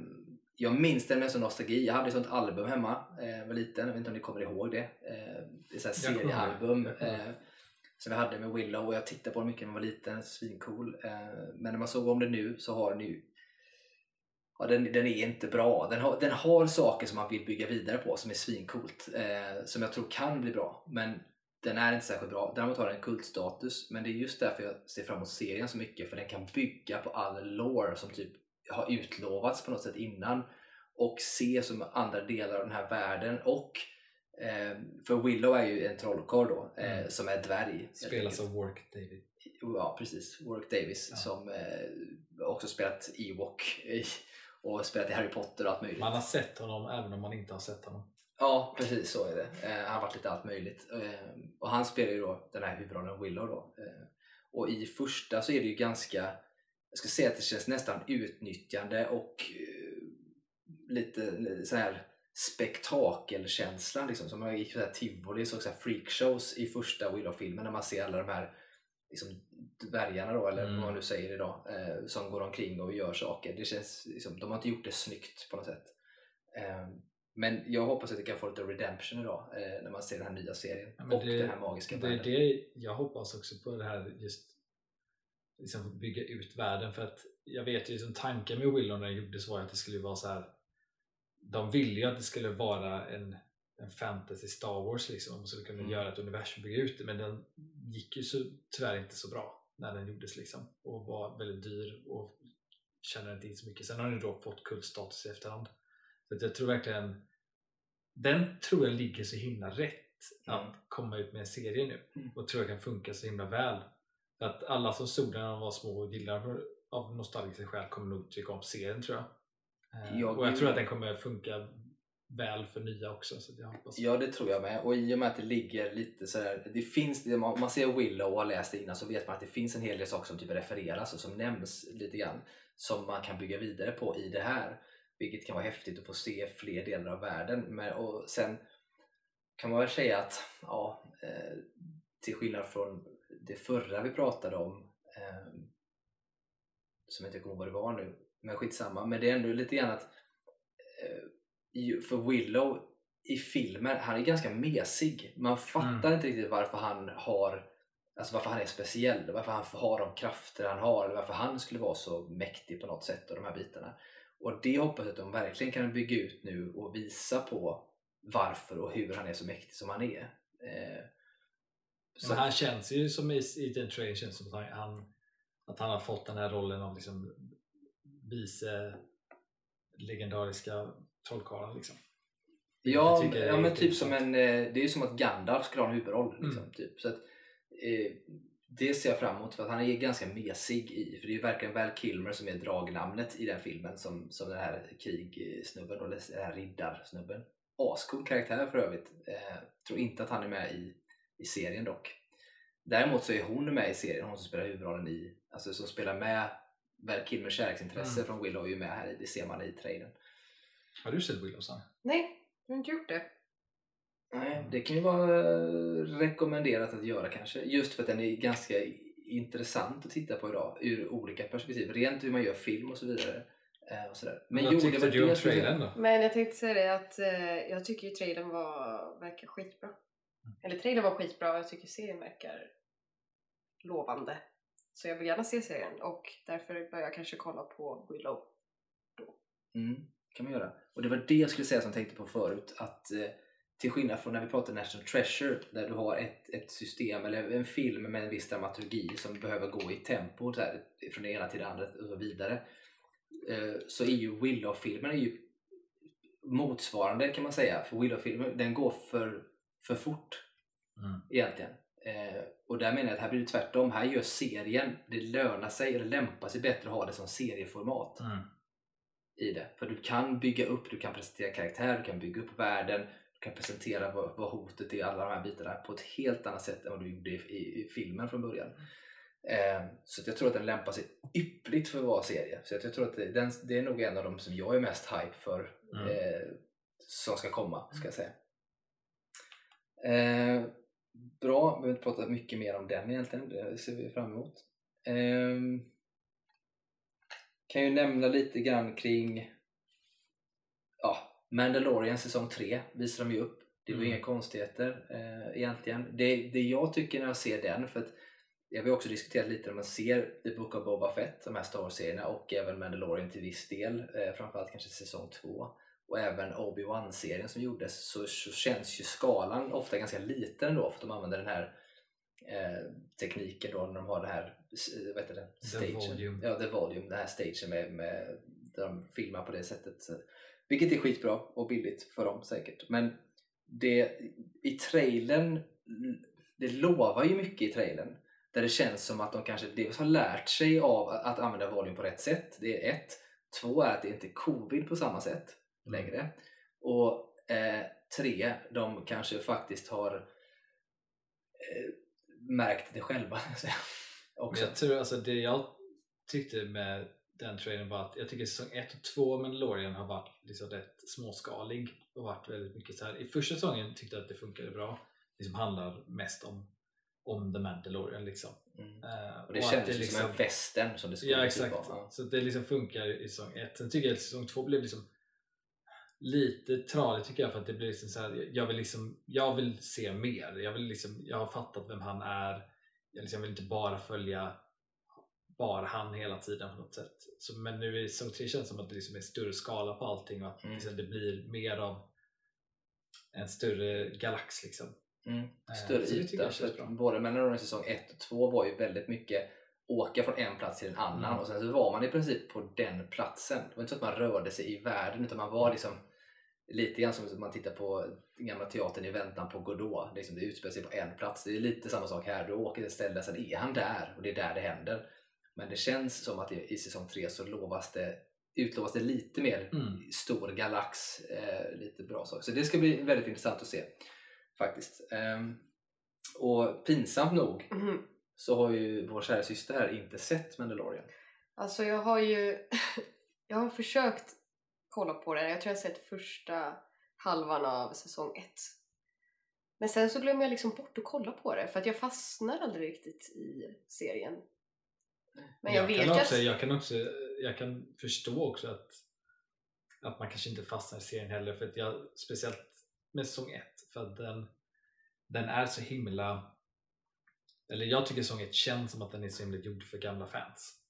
jag minns den med sån nostalgi. Jag hade ett sånt album hemma eh, när jag var liten. Jag vet inte om ni kommer ihåg det. Eh, det är det. seriealbum. Eh, som vi hade med Willow och jag tittade på den mycket när jag var liten, svincool. Eh, men när man såg om den nu så har den ju Ja, den, den är inte bra. Den har, den har saker som man vill bygga vidare på som är svincoolt. Eh, som jag tror kan bli bra. Men den är inte särskilt bra. Däremot har den kultstatus. Men det är just därför jag ser fram emot serien så mycket. För den kan bygga på all lore som typ har utlovats på något sätt innan. Och se som andra delar av den här världen. Och för Willow är ju en trollkarl då. Eh, Mm. som är dvärg. Spelas av Warwick David. Ja, precis. Warwick Davis Ja. som eh, också spelat Ewok och spelat i Harry Potter och allt möjligt. Man har sett honom även om man inte har sett honom. Ja, precis så är det. Eh, han har varit lite allt möjligt. Eh, och han spelar ju då den här huvudrollen Willow då. Eh, och i första så är det ju ganska, jag ska säga att det känns nästan utnyttjande och lite, lite så här spektakelkänsla liksom. Som man gick på så här tivoli, såg så här freakshows i första Willow-filmen när man ser alla de här liksom, dvärgarna då, eller Mm. vad man nu säger idag, eh, som går omkring och gör saker. Det känns, liksom, de har inte gjort det snyggt på något sätt. Eh, men jag hoppas att vi kan få lite redemption idag eh, när man ser den här nya serien Ja, och det- den här magiska Det är världen. det jag hoppas också på det här just liksom bygga ut världen för att jag vet ju liksom tanken med Willow när det gjordes var att det skulle vara så här. De ville ju att det skulle vara en, en fantasy Star Wars liksom så skulle kunna Mm. göra ett universum bygga ut det men den gick ju så, tyvärr inte så bra när den gjordes liksom och var väldigt dyr och tjänade inte in så mycket. Sen har den då fått kultstatus i efterhand. Så jag tror verkligen den tror jag ligger så himla rätt Mm. att komma ut med en serie nu Mm. och tror jag kan funka så himla väl. För att alla som såg den när de var små och gillar av nostalgiska skäl kommer nog tycka om serien tror jag. Eh, Jag och jag tror att den kommer funka väl för nya också. Så jag hoppas. Ja, det tror jag med. Och i och med att det ligger lite sådär, det finns, man ser Willow och har läst det innan så vet man att det finns en hel del saker som typ refereras och som nämns lite grann som man kan bygga vidare på i det här. Vilket kan vara häftigt att få se fler delar av världen. Men, och sen kan man väl säga att ja, eh, till skillnad från det förra vi pratade om eh, som jag inte kommer ihåg vad det var nu, men skitsamma. Men det är ändå lite grann att eh, för Willow i filmen, han är ganska mesig. Man fattar inte riktigt varför han har Alltså varför han är speciell, varför han har de krafter han har, eller varför han skulle vara så mäktig på något sätt och de här bitarna. Och det hoppas jag att de verkligen kan bygga ut nu och visa på varför och hur han är så mäktig som han är. Eh, så han känns ju som i, den trailern känns som att han, att han har fått den här rollen av liksom vice legendariska trollkarlen liksom. Ja, är ja men typ som en, eh, det är ju som att Gandalf skulle ha en huvudroll. Liksom, Mm. typ. så att, eh, det ser jag fram emot för att han är ganska mesig i, för det är ju verkligen Val Kilmer som är dragnamnet i den filmen som, som den här krigsnubben, eller den här riddarsnubben. Ascool karaktär för övrigt. Eh, tror inte att han är med i, i serien dock. Däremot så är hon med i serien, hon som spelar huvudrollen i, alltså som spelar med Val Kilmers kärleksintresse Mm. från Willow är ju med här, i- det ser man i trailern. Har du sett Willow Sanna? Nej, jag har inte gjort det. Nej, det kan ju vara eh, rekommenderat att göra kanske. Just för att den är ganska intressant att titta på idag ur olika perspektiv. Rent hur man gör film och så vidare. Eh, och sådär. Men jo, vad det tyckte du om trailern då? Men jag tänkte säga det att eh, jag tycker ju trailern var, verkar skitbra. Eller trailern var skitbra och jag tycker serien verkar lovande. Så jag vill gärna se serien och därför börjar jag kanske kolla på Willow. Mm, kan man göra. Och det var det jag skulle säga som jag tänkte på förut. Att eh, till skillnad från när vi pratar National Treasure där du har ett, ett system eller en film med en viss dramaturgi som behöver gå i tempo så här, från det ena till det andra och så vidare. Eh, så är ju Willow-filmen är ju motsvarande kan man säga. För Willow-filmen den går för, för fort Mm. egentligen. Eh, och där menar jag att här blir det tvärtom. Här gör serien, det lönar sig eller lämpar sig bättre att ha det som serieformat Mm. i det. För du kan bygga upp, du kan presentera karaktär, du kan bygga upp världen, du kan presentera vad, vad hotet är, alla de här bitarna på ett helt annat sätt än vad du gjorde i, i, i filmen från början. Eh, så jag tror att den lämpar sig yppligt för att vara serie. Så jag tror att det, den, det är nog en av de som jag är mest hype för Mm. eh, som ska komma, ska jag säga. Bra, vi behöver inte prata mycket mer om den egentligen, det ser vi fram emot. Ehm, kan ju nämna lite grann kring ja, Mandalorian säsong 3 visar de ju upp. Det var Mm. inga konstigheter eh, egentligen. Det, det jag tycker när jag ser den, för att jag har också diskuterat lite när man ser The Book of Boba Fett, de här Star Wars-serierna och även Mandalorian till viss del, eh, framförallt kanske säsong 2 och även Obi-Wan-serien som gjordes så, så känns ju skalan ofta ganska liten ändå för att de använder den här eh, tekniken då när de har det här vad heter det? The Stagen. volume. Ja, the volume, den här stagen med, med där de filmar på det sättet. Så, vilket är skitbra och billigt för dem säkert. Men det, i trailern, det lovar ju mycket i trailern. Där det känns som att de kanske dels har lärt sig av att använda volume på rätt sätt. Det är ett. Två är att det inte är covid på samma sätt längre. Och eh, tre, de kanske faktiskt har eh, märkt det själva. Men Också. jag tror alltså det jag tyckte med den trailern var att jag tycker säsong 1 och 2 Mandalorian har varit liksom rätt småskalig och varit väldigt mycket så här. I första säsongen tyckte jag att det funkade bra. Det som handlar mest om, om The Mandalorian liksom. Mm. Eh, Och det att kändes ju som en western som det skulle Ja typ exakt. vara. Ja. Så det liksom funkar i säsong 1. Sen tycker jag att säsong 2 blev liksom lite tradigt tycker jag för att det blir liksom så här, jag vill liksom jag vill se mer. Jag, vill liksom, jag har fattat vem han är. Jag, liksom vill inte bara följa bara han hela tiden på något sätt. Så, men nu i säsong 3 känns det som att det liksom är större skala på allting och att Mm. liksom, det blir mer av en större galax liksom. Mm. Eh, Större tycker yta. jag För både Mandalorian säsong 1 och 2 var ju väldigt mycket åka från en plats till en annan Mm. och sen så var man i princip på den platsen. Det var inte så att man rörde sig i världen utan man var liksom lite grann som att man tittar på gamla teatern i väntan på Godot. Liksom det utspelar sig på en plats. Det är lite samma sak här. Du åker till ett ställe, sen är han där och det är där det händer. Men det känns som att i, säsong 3 så lovas det, utlovas det lite mer Mm. stor galax, eh, lite bra saker. Så det ska bli väldigt intressant att se faktiskt. Ehm, och pinsamt nog Mhm. så har ju vår kära syster här inte sett Mandalorian. Alltså jag har ju jag har försökt kolla på den. Jag tror jag har sett första halvan av säsong ett. Men sen så glömmer jag liksom bort att kolla på det för att jag fastnar aldrig riktigt i serien. Men jag, vet kan ju också, att... jag kan också jag kan förstå också att, att man kanske inte fastnar i serien heller. För att jag, speciellt med säsong 1, för att den, den är så himla eller jag tycker säsong 1 känns som att den är så himla gjord för gamla fans.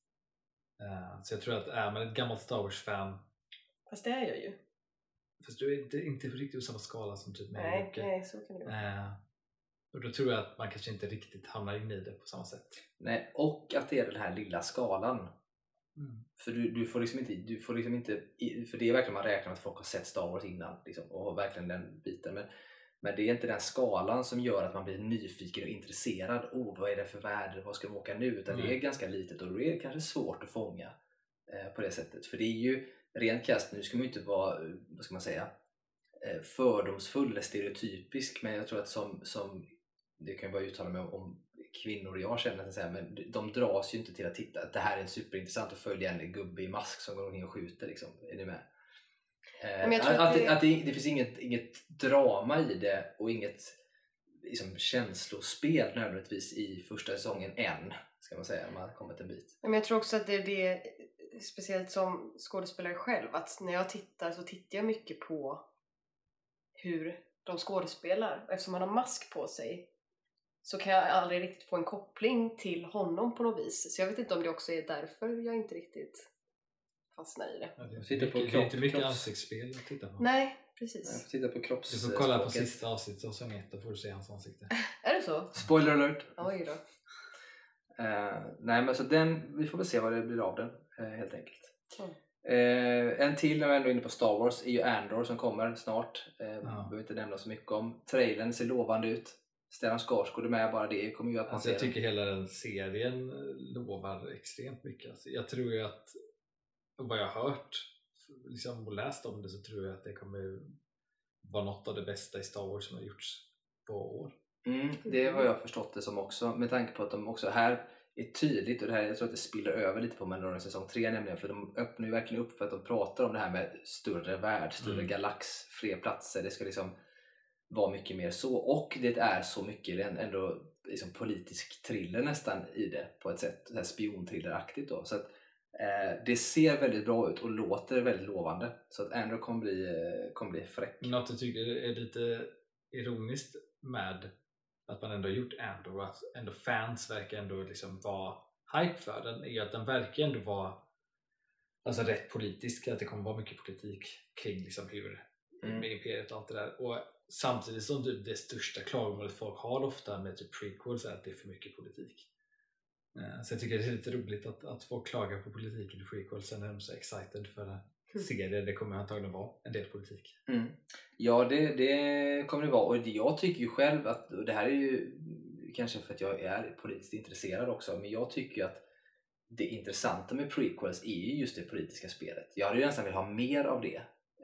Eh, så jag tror att är man ett gammalt Star Wars-fan Fast det är jag ju. Fast du är inte, inte riktigt på samma skala som typ mig och Nej, så kan det vara. Eh, och då tror jag att man kanske inte riktigt hamnar in i det på samma sätt. Nej, och att det är den här lilla skalan. För du, du får liksom inte, du får liksom inte, för det är verkligen man räknar med att folk har sett Star Wars innan liksom, och har verkligen den biten. Men, men det är inte den skalan som gör att man blir nyfiken och intresserad. Oh, vad är det för väder? Vad ska de åka nu? Utan det Nej. är ganska litet och då är det kanske svårt att fånga eh, på det sättet. För det är ju rent krasst, nu ska man ju inte vara, eh, vad ska man säga, eh, fördomsfull eller stereotypisk men jag tror att som, som det kan jag bara uttala mig om, om kvinnor jag känner, så att säga, men de dras ju inte till att titta att det här är superintressant att följa en gubbe i mask som går omkring och skjuter. Liksom. Är ni med? Eh, att, att det, det- att det, det finns inget, inget drama i det och inget liksom, känslospel nödvändigtvis i första säsongen än, ska man säga, om man har kommit en bit. Men jag tror också att det är det, speciellt som skådespelare själv, att när jag tittar så tittar jag mycket på hur de skådespelar. Eftersom han har mask på sig så kan jag aldrig riktigt få en koppling till honom på något vis. Så jag vet inte om det också är därför jag inte riktigt fastnar i det. Ja, det, är Titta inte på mycket, det är inte kropp- mycket kropps- ansiktsspel att titta på. Nej, precis. titta på Du kropps... får kolla på sista avsnittet av säsong 1, då får du se hans ansikte. Är det så? Spoiler alert! Oj då. Eh, nej men så den, vi får väl se vad det blir av den eh, helt enkelt. Mm. Eh, en till när vi ändå är inne på Star Wars är ju Andor som kommer snart. Eh, Behöver inte nämna så mycket om. Trailern ser lovande ut. Stellan Skarsgård är med, bara det kommer ju att man Alltså jag tycker hela den serien eh, lovar extremt mycket. Alltså jag tror ju att, vad jag har hört liksom, och läst om det så tror jag att det kommer vara något av det bästa i Star Wars som har gjorts på år. Mm, det har jag förstått det som också med tanke på att de också här är tydligt och det här, jag tror att det spiller över lite på Mandalorian säsong 3 nämligen för de öppnar ju verkligen upp för att de pratar om det här med större värld, större Mm. galax, fler platser. Det ska liksom vara mycket mer så och det är så mycket ändå liksom politisk thriller nästan i det på ett sätt, så här spionthrilleraktigt då. Så att, eh, det ser väldigt bra ut och låter väldigt lovande så att Andrew kommer bli, eh, kommer bli fräck. Något jag tycker är lite ironiskt med att man ändå har gjort Andor och att ändå fans verkar ändå liksom vara hype för den är ju att den verkar ändå vara alltså rätt politisk, att det kommer vara mycket politik kring liksom hur Mm. med Imperiet och allt det där. Och samtidigt som typ det största klagomålet folk har ofta med typ prequels är att det är för mycket politik. Eh, Så jag tycker det är lite roligt att, att folk klagar på politiken i prequels, sen är de så excited för serie. Det kommer antagligen vara en del politik. Mm. Ja, det, det kommer det vara. Och jag tycker ju själv att, och det här är ju kanske för att jag är politiskt intresserad också, men jag tycker ju att det intressanta med prequels är ju just det politiska spelet. Jag hade ju nästan velat ha mer av det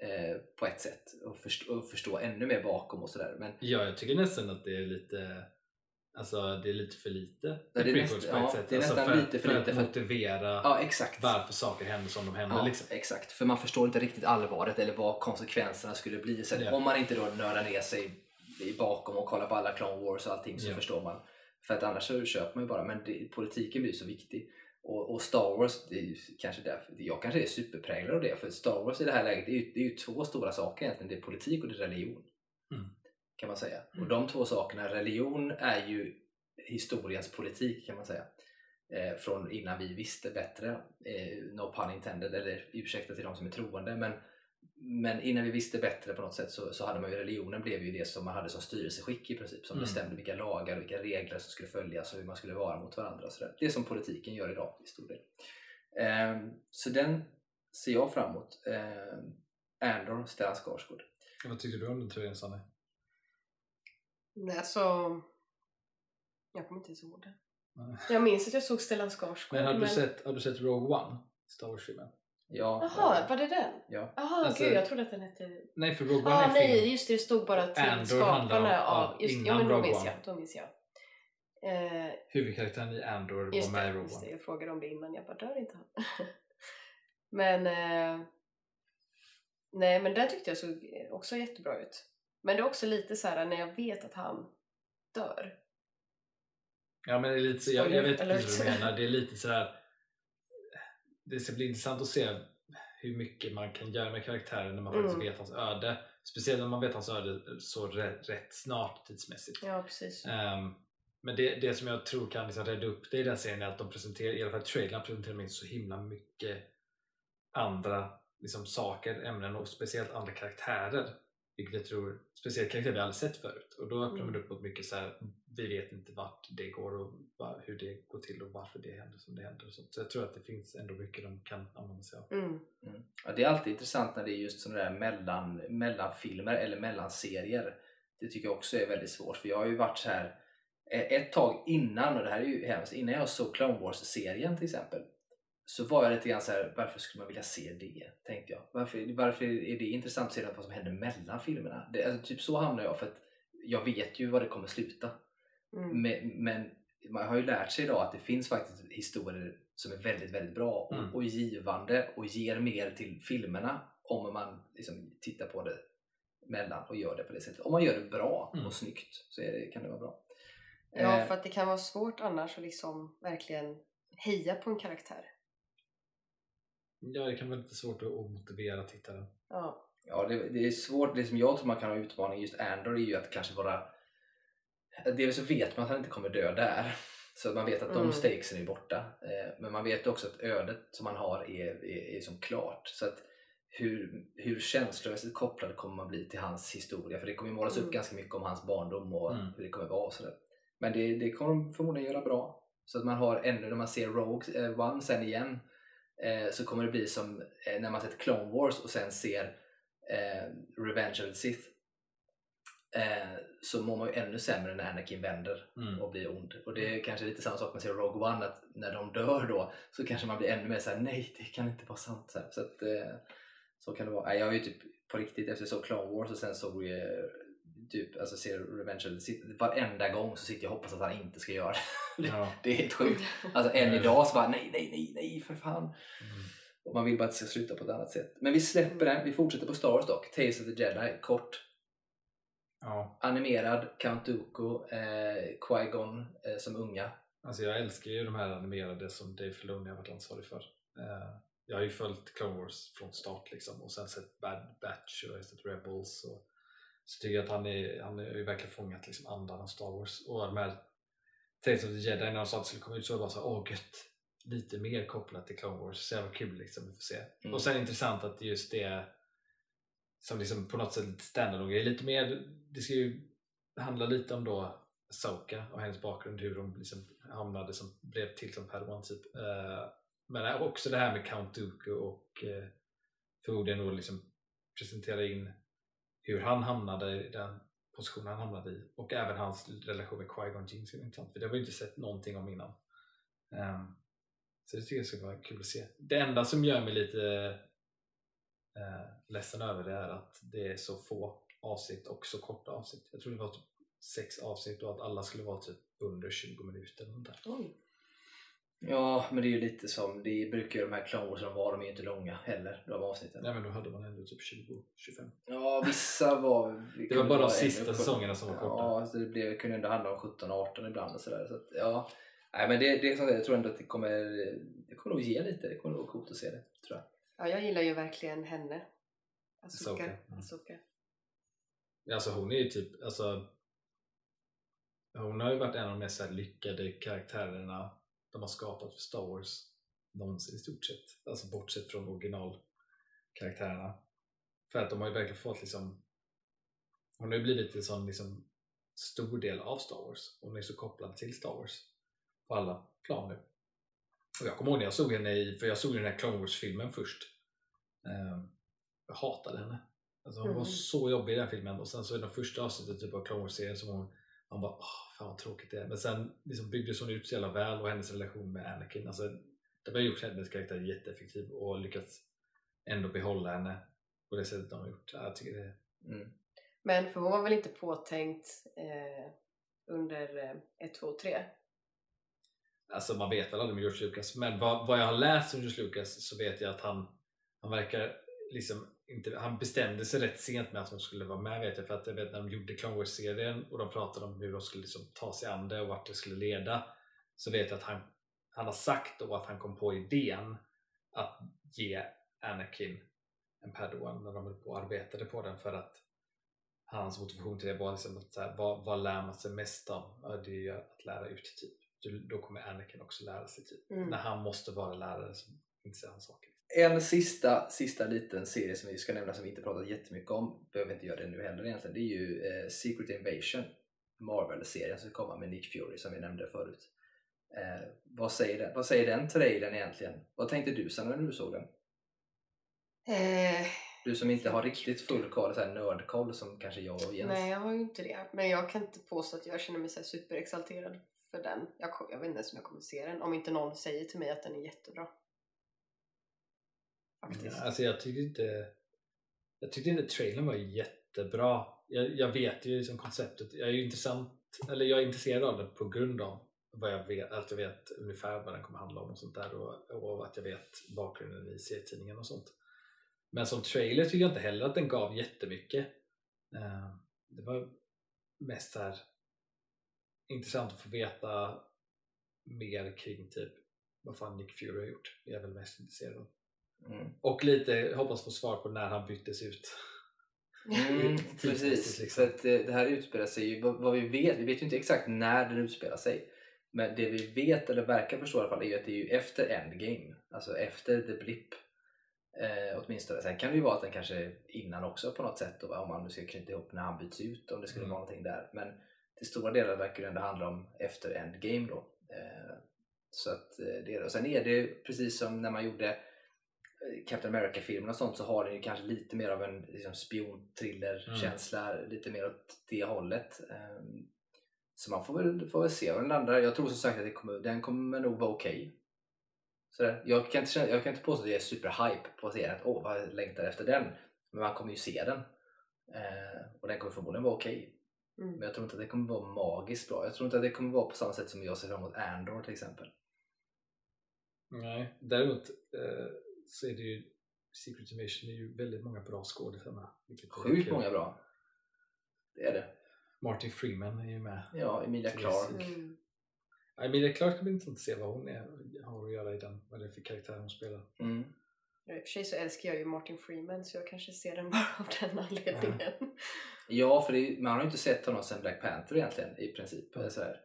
eh, på ett sätt och förstå, och förstå ännu mer bakom och sådär. Men Ja, jag tycker nästan att det är lite Alltså det är lite för lite Ja, det är näst- ja, det är alltså nästan för, lite för för lite att för- motivera ja, exakt. varför saker händer som de händer. Ja, liksom. exakt. För man förstår inte riktigt allvaret eller vad konsekvenserna skulle bli. Att Ja. Om man inte då nördar ner sig bakom och kollar på alla Clone Wars och allting så förstår man. För att annars så köper man ju bara. Men det, politiken blir så viktig. Och, och Star Wars, det är kanske därför, jag kanske är superpräglad av det. För Star Wars i det här läget, det är ju, det är ju två stora saker egentligen. Det är politik och det är religion. Mm. Kan man säga. Och de två sakerna, religion är ju historiens politik kan man säga. Eh, från innan vi visste bättre. Eh, no pun intended, eller ursäkta till de som är troende. Men, men innan vi visste bättre på något sätt så, så hade man ju religionen blev ju det som man hade som styrelseskick i princip. Som Mm. bestämde vilka lagar och vilka regler som skulle följas och hur man skulle vara mot varandra. Så där. Det som politiken gör idag i stor del. Eh, så den ser jag fram emot. Eh, Andor, Stellan Skarsgård. Vad tycker du om den tröjan Sanne? Nej, alltså... Jag kommer inte ens ihåg det. Nej. Jag minns att jag såg Stellan Skarsgård. Men har du, sett, har du sett Rogue One? Star Wars-filmen? Ja, Jaha, var det den? ja. Jaha, Alltså- gud jag trodde att den hette... Nej, för Rogue One Ah, är nej, film. just det, det stod bara till Andor skaparna av... av Just, ja, innan men då Rogue minns One. jag. Då minns jag. Eh, Huvudkaraktären i Andor var med i det, Rogue just det, One. jag frågade om det innan. Jag bara, dör inte han? men... Eh, nej, men den tyckte jag såg också jättebra ut. Men det är också lite så här när jag vet att han dör. Ja men det är lite så, jag, jag vet precis vad du menar. Det är lite sådär det ska bli intressant att se hur mycket man kan göra med karaktären när man faktiskt Mm. vet hans öde. Speciellt när man vet hans öde så rätt, rätt snart tidsmässigt. Ja, precis. Ehm, men det, det som jag tror kan liksom rädda upp det i den serien är att de presenterar, i alla fall trailern presenterar de in så himla mycket andra liksom, saker, ämnen och speciellt andra karaktärer. Vilket jag tror, speciellt karaktärer vi aldrig sett förut. Och då öppnar man Mm. upp mot mycket så här, vi vet inte vart det går och var, hur det går till och varför det händer som det händer. och sånt. Så jag tror att det finns ändå mycket de kan använda sig av. Mm. Mm. Ja, det är alltid intressant när det är just sådana där mellan, mellanfilmer eller mellanserier. Det tycker jag också är väldigt svårt för jag har ju varit så här eh, ett tag innan, och det här är ju hemskt, innan jag såg Clone Wars-serien till exempel så var jag lite grann så här, varför skulle man vilja se det? Tänkte jag. Varför, varför är det intressant att se vad som händer mellan filmerna? Det, alltså, typ så hamnar jag för att jag vet ju var det kommer sluta. Mm. Men, men man har ju lärt sig idag att det finns faktiskt historier som är väldigt, väldigt bra och, Mm. och givande och ger mer till filmerna om man liksom tittar på det mellan och gör det på det sättet. Om man gör det bra Mm. och snyggt så är det, kan det vara bra. Ja, Eh, för att det kan vara svårt annars att liksom verkligen heja på en karaktär. Ja, det kan vara lite svårt att motivera tittaren. Ja. Ja, det, det är svårt. Det som jag tror man kan ha utmaning just Andor är ju att kanske vara... Dels så vet man att han inte kommer dö där. Så att man vet att de Mm. stakesen är borta. Eh, Men man vet också att ödet som man har är, är, är som klart. Så att hur, hur känslomässigt kopplad kommer man bli till hans historia? För det kommer ju målas upp Mm. ganska mycket om hans barndom och Mm. hur det kommer vara. Och sådär. Men det, det kommer de förmodligen göra bra. Så att man har ännu, när man ser Rogue eh, One sen igen, eh, så kommer det bli som eh, när man sett Clone Wars och sen ser eh, Revenge of the Sith. Eh, så mår man ju ännu sämre när Anakin vänder Mm. och blir ond. Och det är kanske lite samma sak med ser Rogue One, att när de dör då så kanske man blir ännu mer såhär, nej det kan inte vara sant. Så, här. så, att, eh, så kan det vara. Jag har ju typ på riktigt efter så Clone Wars och sen såg vi typ, alltså ser Revenge of the Sith, varenda gång så sitter jag och hoppas att han inte ska göra det. Ja. Det är helt sjukt. Alltså än idag så bara nej, nej, nej, nej för fan. Mm. Och man vill bara att det ska sluta på ett annat sätt. Men vi släpper den, vi fortsätter på Star Wars dock. Tales of the Jedi, kort. Ja. Animerad, Count Dooku, eh, Qui-Gon eh, som unga. Alltså jag älskar ju de här animerade som Dave Filoni har varit ansvarig för. Eh, jag har ju följt Clone Wars från start liksom och sen sett Bad Batch och jag har sett Rebels. Och, så tycker jag att han, är, han ju verkligen fångat liksom andan av Star Wars. Och de här Tales of the Jedi när de sa att det skulle komma ut så var det bara så här, åh gött, lite mer kopplat till Clone Wars. Så jävla kul liksom, vi får se. Mm. Och sen intressant att just det som liksom på något sätt standalone grej, lite mer, det ska ju handla lite om då Soka och hennes bakgrund, hur hon liksom hamnade som blev till som Padawan typ. Eh, men också det här med Count Dooku och eh, förmodligen då liksom presentera in hur han hamnade i den position han hamnade i och även hans relation med Qui-Gon Jinn intressant för det har vi inte sett någonting om innan. Um, så det tycker jag ska vara kul att se. Det enda som gör mig lite uh, ledsen över det är att det är så få avsnitt och så korta avsnitt. Jag tror det var typ sex avsnitt och att alla skulle vara typ under 20 minuter. eller. Oj. Ja, men det är ju lite som, det brukar ju de här Clone Wars vara, de är ju inte långa heller, de avsnitten. Nej men då hade man ändå typ 20-25. Ja, vissa var... Det var bara de sista säsongerna som var korta. Ja, så det blev, kunde ändå handla om 17-18 ibland och sådär. Så att, ja. Nej, men det, det är där, jag tror ändå att det kommer, det kommer nog ge lite, det kommer nog vara coolt att se det, tror jag. Ja, jag gillar ju verkligen henne. Ahsoka, Asuka. mm. Asuka. Alltså hon är ju typ, alltså hon har ju varit en av de mest lyckade karaktärerna de har skapat för Star Wars någonsin i stort sett. Alltså bortsett från originalkaraktärerna. För att de har ju verkligen fått liksom hon har ju blivit en sån liksom stor del av Star Wars. Hon är så kopplad till Star Wars på alla plan nu. Och jag kommer ihåg när jag såg henne i, för jag såg den här Clone Wars-filmen först. Ehm, jag hatade henne. Alltså hon var Mm. så jobbig i den filmen och sen så är de första avsnittet typ av Clone Wars-serien som hon man bara åh fan vad tråkigt det är. Men sen liksom byggdes hon ut så jävla väl och hennes relation med Anakin. Alltså, det har gjort hennes karaktär jätteeffektiv och lyckats ändå behålla henne på det sättet de har gjort. Ja, Jag tycker det Mm. Men för hon var väl inte påtänkt eh, under eh, 1, 2, 3? Alltså man vet väl aldrig med George Lucas men vad, vad jag har läst om George Lucas så vet jag att han, han verkar liksom inte, han bestämde sig rätt sent med att hon skulle vara med vet jag för att jag vet när de gjorde Clone Wars-serien och de pratade om hur de skulle liksom ta sig an det och vart det skulle leda så vet jag att han, han har sagt då att han kom på idén att ge Anakin en padawan när de höll på och arbetade på den för att hans motivation till det var liksom att så här, vad, vad lär man sig mest av? Ja, det är ju att lära ut typ. Då, då kommer Anakin också lära sig typ. Mm. När han måste vara lärare så inser han saker. En sista, sista liten serie som vi ska nämna som vi inte pratat jättemycket om, behöver inte göra det nu heller egentligen, det är ju eh, Secret Invasion. Marvel-serien som kommer med Nick Fury som vi nämnde förut. Eh, vad, säger den, vad säger den trailern egentligen? Vad tänkte du Sanna när du såg den? Eh, Du som inte har riktigt full koll, så här nördkoll som kanske jag och Jens. nej, jag har ju inte det. Men jag kan inte påstå att jag känner mig så superexalterad för den. Jag, jag vet inte ens om jag kommer se den. Om inte någon säger till mig att den är jättebra. Faktiskt. Alltså jag tyckte inte jag tyckte inte trailern var jättebra. Jag, jag vet ju liksom konceptet. Jag är ju intressant, eller jag är intresserad av det på grund av vad jag vet, att jag vet ungefär vad den kommer handla om och sånt där och, och att jag vet bakgrunden i serietidningen och sånt. Men som trailer tycker jag inte heller att den gav jättemycket. Eh, det var mest här intressant att få veta mer kring typ vad fan Nick Fury har gjort. Det är jag väl mest intresserad av. Mm. Och lite hoppas få svar på när han byttes ut. Mm, precis, liksom. för att eh, det här utspelar sig ju, vad, vad vi vet, vi vet ju inte exakt när den utspelar sig. Men det vi vet, eller verkar förstå i alla fall, är ju att det är ju efter Endgame. Alltså efter The Blip. Eh, åtminstone. Sen kan det ju vara att den kanske är innan också på något sätt. Om man nu ska knyta ihop när han byts ut, om det skulle Mm. vara någonting där. Men till stora delar verkar det ändå handla om efter Endgame då. Eh, så att eh, det. Och sen är det ju precis som när man gjorde Captain America-filmen och sånt så har den ju kanske lite mer av en liksom, spionthriller-känsla, lite mer åt det hållet. Ehm, Så man får väl, får väl se var den landar. Jag tror som sagt att det kommer, den kommer nog vara okej. Sådär. Jag, kan inte jag kan inte påstå att jag är superhype på serien, att åh vad jag längtar efter den. Men man kommer ju se den. Eh, och den kommer förmodligen vara okej. Mm. Men jag tror inte att det kommer vara magiskt bra. Jag tror inte att det kommer vara på samma sätt som jag ser fram emot Andor till exempel. Nej, däremot eh, så är det ju Secret Invasion är ju väldigt många bra skådespelare med. Sjukt många bra. Det är det. Martin Freeman är ju med. Ja, Emilia Yes. Clarke. Mm. Ja, Emilia Clarke ska bli intressant att se vad hon är, har att göra i den, vad det är för karaktär hon spelar. Mm. Ja, I och för sig så älskar jag ju Martin Freeman så jag kanske ser den bara av den anledningen. Ja, för det, är- man har ju inte sett honom sedan Black Panther egentligen i princip. Mm. Så här,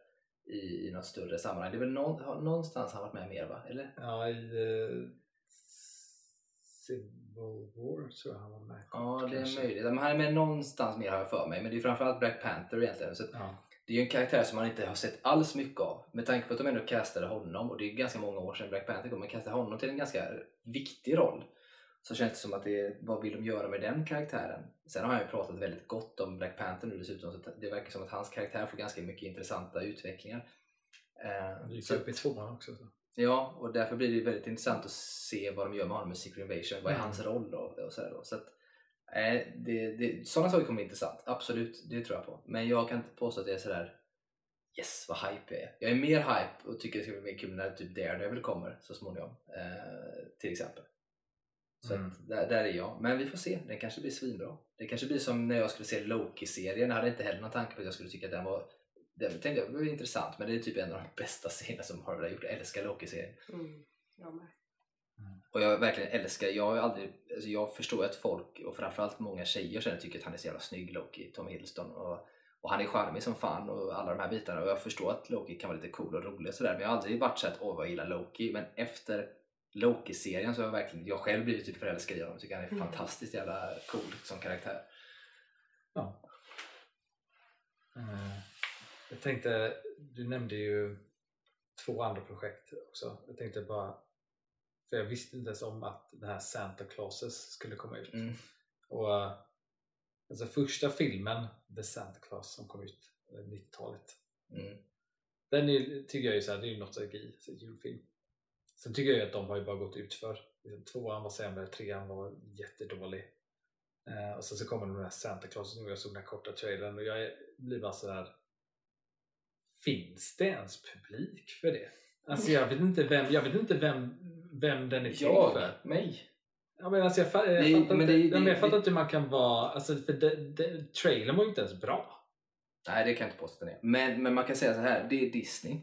i, I något större sammanhang. Det är väl någon, har, någonstans han varit med mer va? Eller? Ja, i eh, Civil War tror jag han var med. Ja, det är möjligt. Men han är med någonstans mer har jag för mig. Men det är framförallt Black Panther egentligen. Så Ja. det är ju en karaktär som man inte har sett alls mycket av. Med tanke på att de ändå castade honom, och det är ganska många år sedan Black Panther kom, men castade honom till en ganska viktig roll. Så känns det som att det, vad vill de göra med den karaktären? Sen har han ju pratat väldigt gott om Black Panther nu dessutom, så det verkar som att hans karaktär får ganska mycket intressanta utvecklingar. Eh, Han gick så- upp i tvåan också. Så. Ja, och därför blir det väldigt intressant att se vad de gör med honom med Secret Invasion. Vad är Mm. hans roll då? Och så då. Så att, eh, det, det, sådana saker kommer bli intressant. Absolut, det tror jag på. Men jag kan inte påstå att det är sådär Yes, vad hype jag är. Jag är mer hype och tycker det ska bli mer kul när typ Daredevil kommer så småningom. Eh, till exempel. Så Mm. att, där, där är jag. Men vi får se. Den kanske blir svinbra. Det kanske blir som när jag skulle se Loki-serien. Jag hade inte heller någon tanke på att jag skulle tycka att den var den tänkte jag det var intressant men det är typ en av de bästa serierna som Marvel har gjort. Jag älskar Loki-serien. Mm. Jag med. Och jag verkligen älskar, jag har aldrig, alltså jag förstår att folk och framförallt många tjejer känner tycker att han är så jävla snygg Loki, Tom Hiddleston och, och han är charmig som fan och alla de här bitarna och jag förstår att Loki kan vara lite cool och rolig och sådär men jag har aldrig varit så att åh vad jag gillar Loki men efter Loki-serien så har jag verkligen, jag själv blivit typ förälskad i honom, tycker han är Mm. fantastiskt jävla cool som karaktär. Ja. Eh, Jag tänkte, du nämnde ju två andra projekt också. Jag tänkte bara, för jag visste inte ens om att den här Santa Clauses skulle komma ut. Mm. Och eh, alltså första filmen, The Santa Claus, som kom ut eh, 90-talet. Mm. Den är, tycker jag är så här, det är ju nostalgi, så julfilm. Sen tycker jag att de har ju bara gått ut för. Liksom, Tvåan var sämre, trean var jättedålig. Eh, och sen så kommer den här Santa Claus nu, jag såg den här korta trailern och jag blir bara så här. Finns det ens publik för det? Alltså jag vet inte vem, jag vet inte vem, vem den är till för. Jag? Mig? Ja, men alltså jag, fa- jag, fattar, men inte, det- det- jag fattar inte hur man kan vara, alltså för det, trailern var ju inte ens bra. Nej det kan jag inte påstå att den är. Men, men man kan säga så här, det är Disney.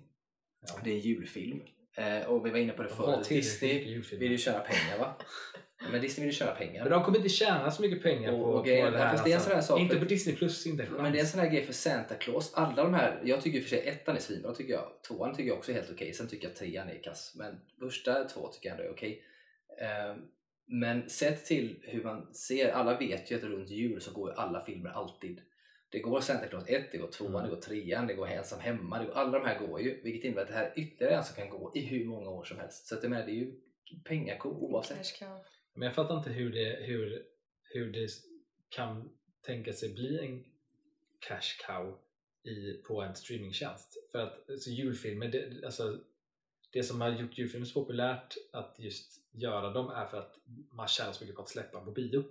Ja. Det är en julfilm. Eh, och vi var inne på det förut. Disney vill ju tjäna pengar va? Men Disney vill ju tjäna pengar. Men de kommer inte tjäna så mycket pengar Och- på, och på det här. fast det är en sån här sak inte på Disney plus, inte. Men det är en sån här grej för Santa Claus. Alla de här, jag tycker i och för sig ettan är svinbra tycker jag. Tvåan tycker jag också är helt okej. Sen tycker jag trean är kass. Men första två tycker jag ändå är okej. Ehm, men sett till hur man ser, alla vet ju att runt jul så går alla filmer alltid. Det går Santa Claus 1, det går 2, Mm. det går 3, det går Ensam Hemma. Det går, alla de här går ju. Vilket innebär att det här är ytterligare en som kan gå i hur många år som helst. Så att jag menar, det är ju pengako oavsett. Men jag fattar inte hur det, hur, hur det kan tänka sig bli en cash cow i, på en streamingtjänst. För att alltså, julfilmer, det, alltså, det som har gjort julfilmer så populärt att just göra dem är för att man tjänar så mycket på att släppa på bio.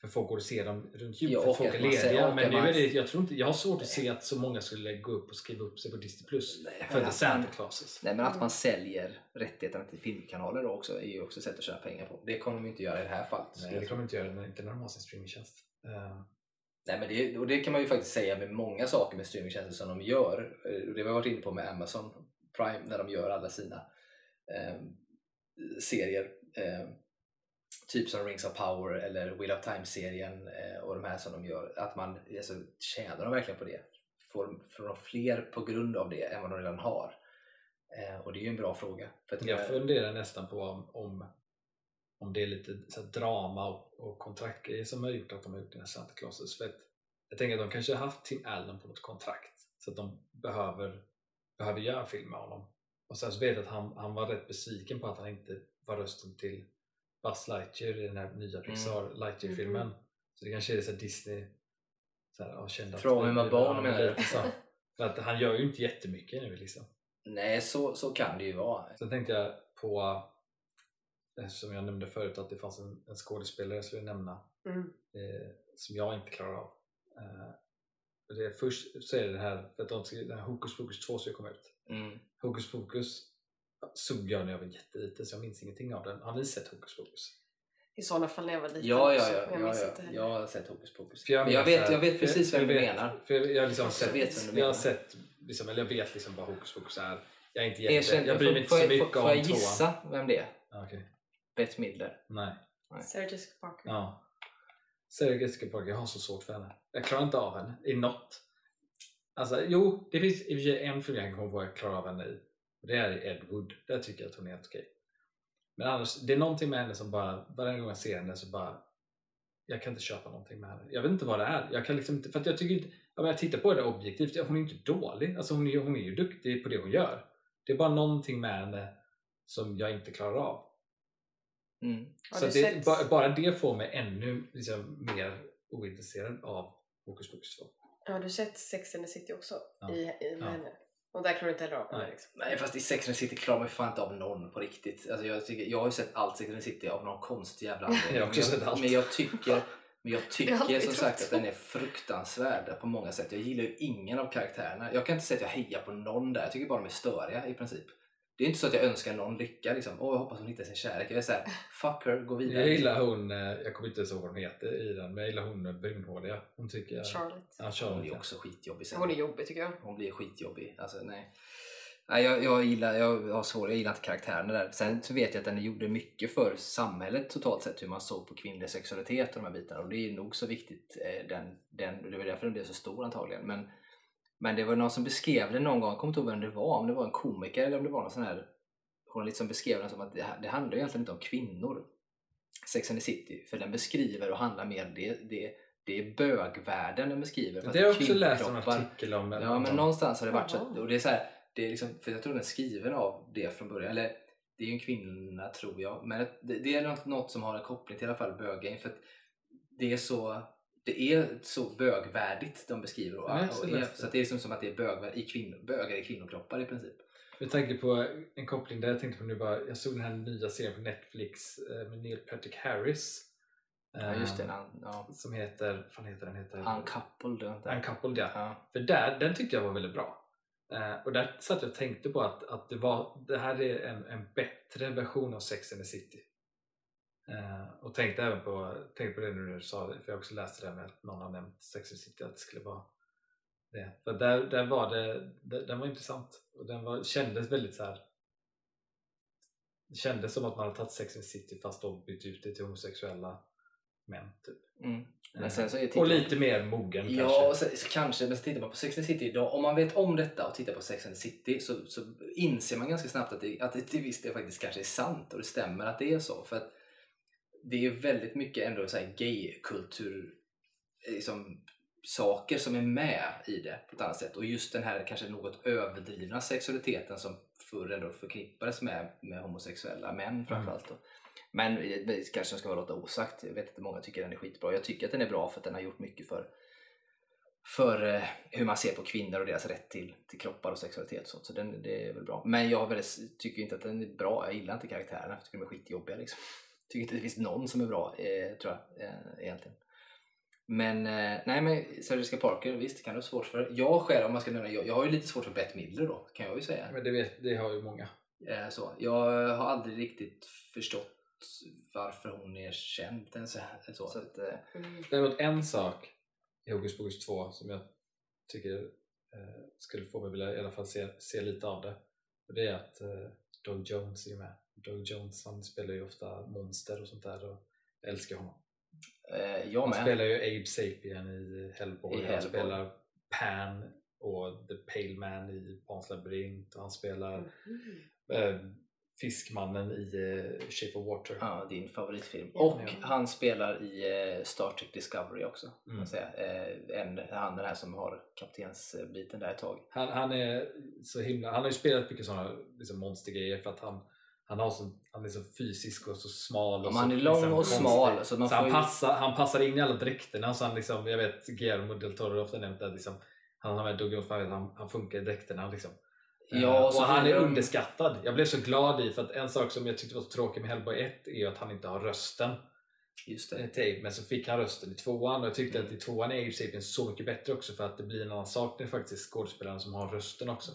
För folk går och ser dem runt jul, Ja, för folk är lediga. Men nu är det, jag, tror inte, jag har svårt att se att så många skulle gå upp och skriva upp sig på Disney Plus Nej, för att Santa Clauses. Nej men att man säljer rättigheterna till filmkanaler då också är ju också ett sätt att tjäna pengar på. Det kommer de inte göra i det här fallet. Nej, det kommer de inte göra, inte när de har sin streamingtjänst. Eh, Nej, men det, och det kan man ju faktiskt säga med många saker med streamingtjänster som de gör. Eh, och Det har vi varit inne på med Amazon Prime när de gör alla sina eh, serier. Eh, typ som Rings of Power eller Wheel of Time-serien eh, och de här som de gör. Att man alltså, tjänar de verkligen på det? Får, får de fler på grund av det än vad de redan har? Eh, och det är ju en bra fråga. För Jag funderar nästan på om, om, om det är lite så drama och, och kontraktgrejer som har gjort att de har gjort den här Santa Clauses. För att jag tänker att de kanske har haft Tim Allen på något kontrakt så att de behöver, behöver göra en film med honom. Och sen så vet jag att han, han var rätt besviken på att han inte var rösten till Buzz Lightyear i den här nya Pixar Lightyear-filmen. Så det kanske är så här Disney så här, ja, kände att- Throw him a bone, Ja, menar du? För att han gör ju inte jättemycket nu liksom. Nej, så, så kan det ju vara. Sen tänkte jag på, som jag nämnde förut, att det fanns en, en skådespelare jag skulle nämna Mm. eh, som jag inte klarar av. Eh, det är först så är det här, för att de den här Hokus Pokus 2 ska komma ut. Mm. Hokus Pokus såg jag när jag var jätteliten så jag minns ingenting av den. Har ni sett Hokus Pokus? I sådana fall när jag var liten Ja, ja, ja. jag ja, minns ja. inte heller. Jag har sett Hokus Pokus. För Men jag, minns vet, här- jag vet precis vem jag du vet- menar. För jag, jag, har liksom Jag sett, vet vem du jag har menar. sett, liksom, eller jag vet liksom vad Hokus Pokus är. Jag är inte jätte, Erkänn, jag bryr mig inte så mycket om får jag tvåan. gissa vem det är? Ja, okej. Bette Midler. Nej. Sarah Jessica Parker. Ja. Sarah Jessica Parker, jag har så svårt för henne. Jag klarar inte av henne i något. Alltså, jo, det finns i och för sig en film jag kan komma på jag klarar av henne i. Och det är i Ed Wood. Där tycker jag att hon är helt okej. Men annars, det är någonting med henne som bara, varje gång jag ser henne så bara jag kan inte köpa någonting med henne. Jag vet inte vad det är. Jag kan liksom inte, för att jag tycker inte, om jag tittar på det objektivt, hon är inte dålig. Alltså hon är, hon är ju duktig på det hon gör. Det är bara någonting med henne som jag inte klarar av. Mm. Så det, bara, bara det får mig ännu liksom, mer ointresserad av Hokus Pokus 2. Har du sett Sex and the City också? Ja. I, i med Ja. henne? Och där klarar du inte heller av Nej. liksom. Nej fast i Sex and the City klarar man ju fan inte av någon på riktigt. Alltså jag, tycker, jag har ju sett allt Sex and the City av någon konstig jävla anledning. Jag har också Men sett allt. Men jag tycker, men jag tycker som sagt så. att den är fruktansvärd på många sätt. Jag gillar ju ingen av karaktärerna. Jag kan inte säga att jag hejar på någon där. Jag tycker bara de är störiga i princip. Det är inte så att jag önskar någon lycka liksom. Åh, jag hoppas hon hittar sin kärlek. Jag är såhär, fuck her, gå vidare. Jag gillar hon, eh, jag kommer inte ens ihåg vad hon heter i den, men jag gillar hon brunhåriga. Hon tycker jag... Charlotte. Ja, Hon Charlotte. är ja. också skitjobbig sen. Hon är jobbig tycker jag. Hon blir skitjobbig. Alltså, nej. Nej, jag, jag, gillar, jag har svårt, jag gillar inte karaktärerna där. Sen så vet jag att den gjorde mycket för samhället totalt sett, hur man såg på kvinnlig sexualitet och de här bitarna. Och det är nog så viktigt, eh, den, den, det var därför den blev så stor antagligen. Men, men det var någon som beskrev det någon gång, jag kommer inte ihåg vem det var, om det var en komiker eller om det var någon sån här journalist som beskrev den som att det, det handlar egentligen inte om kvinnor. Sex and the City, för den beskriver och handlar mer, det, det, det är bögvärlden den beskriver. Det har jag är också läst en artikel om. Ja, men någonstans har det varit så. Och det är så här, det är liksom, för jag tror den är skriven av det från början. Eller det är ju en kvinna tror jag. Men det, det är något, något som har en koppling till i alla fall böggame. För att det är så det är så bögvärdigt de beskriver. Och, och, det. så det är liksom som att det är bögvärd, i kvinnor, bögar i kvinnokroppar i princip. Jag tänker på en koppling där jag tänkte på nu bara, jag såg den här nya serien på Netflix eh, med Neil Patrick Harris. Ja, just det. han- Ja. Som heter, vad fan heter den? Heter, Uncoupled. inte- Uncoupled ja. Ja. För där, den tyckte jag var väldigt bra. Eh, och där satt jag och tänkte på att, att det, var, det här är en, en bättre version av Sex and the City. Eh, och tänkte även på, tänkte på det när du sa det, för jag också läste det med att någon har nämnt Sex and City, att det skulle vara det. För där, där var det, det- den var intressant och den var, kändes väldigt så här det kändes som att man hade tagit Sex and City fast då bytt ut det till homosexuella män. Typ. Mm. Men Eh, sen så är och tittar- lite mer mogen Ja, kanske. sen, så kanske, men så tittar man på Sex and City idag, om man vet om detta och tittar på Sex and City så, så inser man ganska snabbt att det, att det till viss del faktiskt kanske är sant och det stämmer att det är så. För att det är väldigt mycket ändå så här gay-kultur, liksom, saker som är med i det på ett annat sätt. Och just den här kanske något överdrivna sexualiteten som förr ändå förknippades med, med homosexuella män framförallt. Då. Men eh, det kanske ska vara låta osagt. Jag vet att många tycker den är skitbra. Jag tycker att den är bra för att den har gjort mycket för, för eh, hur man ser på kvinnor och deras rätt till, till kroppar och sexualitet. och sånt. Så den, det är väl bra. Men jag väldigt, tycker inte att den är bra. Jag gillar inte karaktärerna. Jag tycker de är skitjobbiga. Liksom. Tycker inte det finns någon som är bra, eh, tror jag, eh, egentligen. Men, eh, nej men Sarah Parker, visst det kan vara svårt för. Jag själv, om man ska nämna, jag, jag har ju lite svårt för Bette Midler då, kan jag ju säga. Men det, vet, det har ju många. Eh, så. Jag har aldrig riktigt förstått varför hon är känd. än Så, så. Så att, eh, Mm. Däremot en sak i Hokus Pokus 2 som jag tycker eh, skulle få mig vilja i alla fall se, se lite av det. Och det är att eh, Doug Jones är med. Doug Jones han spelar ju ofta monster och sånt där och jag älskar honom. eh, jag Han med. spelar ju Abe Sapien i Hellboy, I han Hellboy. spelar Pan och The Pale Man i Pans labyrint och han spelar Mm. eh, Fiskmannen i eh, Shape of Water. Ja, din favoritfilm. Och Ja. han spelar i eh, Star Trek Discovery också. Mm. Man säga. Eh, en, han den här som har kaptensbiten där ett tag. Han, han är så himla, han har ju spelat mycket sådana liksom monstergrejer för att han, han, har så, han är så fysisk och så smal. Och så, han är lång liksom och konstig. smal. Så man Så får han, ju, passar, han passar in i alla dräkterna. Så han liksom, jag vet Guillermo del Toro har ofta nämnt att liksom, han har med Doug han, han funkar i dräkterna. Liksom. Eh, Ja, och så han är de- underskattad. Jag blev så glad i för att en sak som jag tyckte var så tråkig med Hellboy 1 är ju att han inte har rösten. just eh, det. Abe, men så fick han rösten i tvåan och jag tyckte Mm. att i tvåan är Abe Sapien så mycket bättre också för att det blir en annan sak när det faktiskt skådespelaren som har rösten också.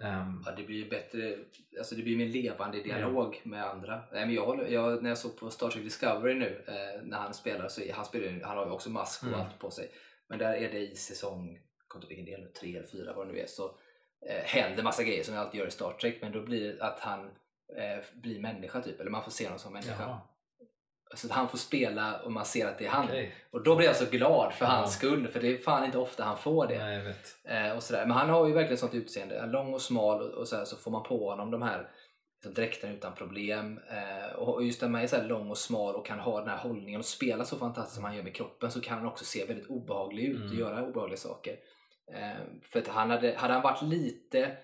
Ehm, Ja, det blir bättre, alltså det blir mer levande dialog med andra. Nej, men jag, jag, när jag såg på Star Trek Discovery nu, eh, när han spelar, så han, spelar, han har ju också mask och Mm. allt på sig. Men där är det i säsong, jag vilken del nu, tre eller fyra vad det nu är, så eh, händer massa grejer som jag alltid gör i Star Trek. Men då blir det att han eh, blir människa typ, eller man får se honom som människa. jaha, Så att han får spela och man ser att det är han. okej. Och då blir jag så glad för Ja. hans skull, för det är fan inte ofta han får det. Nej. Eh, och sådär. Men han har ju verkligen sånt utseende. Lång och smal och, och så, här, så får man på honom de här liksom, dräkterna utan problem. Eh, och och just när man är så lång och smal och kan ha den här hållningen och spela så fantastiskt som han gör med kroppen så kan han också se väldigt obehaglig ut och Mm. göra obehagliga saker. Eh, för att han hade, hade han varit lite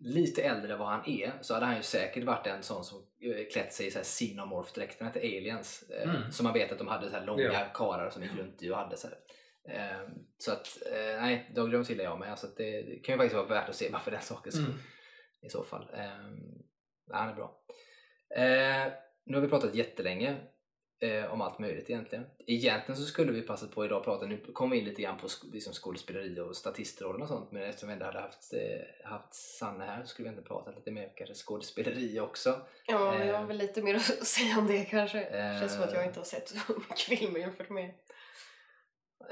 lite äldre än vad han är så hade han ju säkert varit en sån som eh, klätt sig i så här xenomorph-dräkterna till aliens. Eh, Mm. Som man vet att de hade så här långa Ja. karar som gick runt i och hade så här. Eh, så att, eh, nej, Dog Jones gillar jag med. Att det, det kan ju faktiskt vara värt att se bara för den skull. Mm. I så fall. Nej, han är bra. Nu har vi pratat jättelänge eh, om allt möjligt egentligen. Egentligen så skulle vi passa på idag att prata, nu kommer vi in lite grann på sk- liksom skådespeleri och statistrollen och sånt men eftersom vi ändå hade haft, eh, haft Sanne här så skulle vi inte prata lite mer kanske skådespeleri också. Ja, men jag Eh. har väl lite mer att säga om det kanske. Eh. Känns som att jag inte har sett så mycket filmer jämfört med.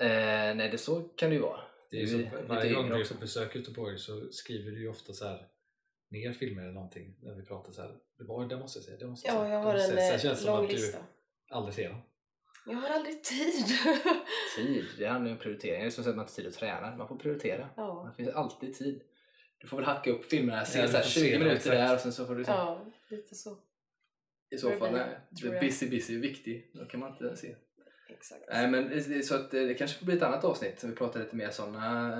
Eh, nej, det så kan det ju vara. Det är ju så, varje gång du är också. på besök ute på er så skriver du ju ofta så här ner filmer eller någonting när vi pratar så här. Det, var, det måste jag säga, det måste jag Ja, säga. jag det har en jag det eh, lång lista. du aldrig ser dem. Jag har aldrig tid. Tid, det handlar ju om prioritering. Det är som att man inte har tid att träna. Man får prioritera. ja. Det finns alltid tid. Du får väl hacka upp filmerna, se Ja, du så här får 20 se det, minuter där och sen så får du se. ja, lite så. I så fall, nej. busy busy viktig. Då kan man inte se. Exakt. Nej men så att eh, det kanske får bli ett annat avsnitt. Vi pratar lite mer sådana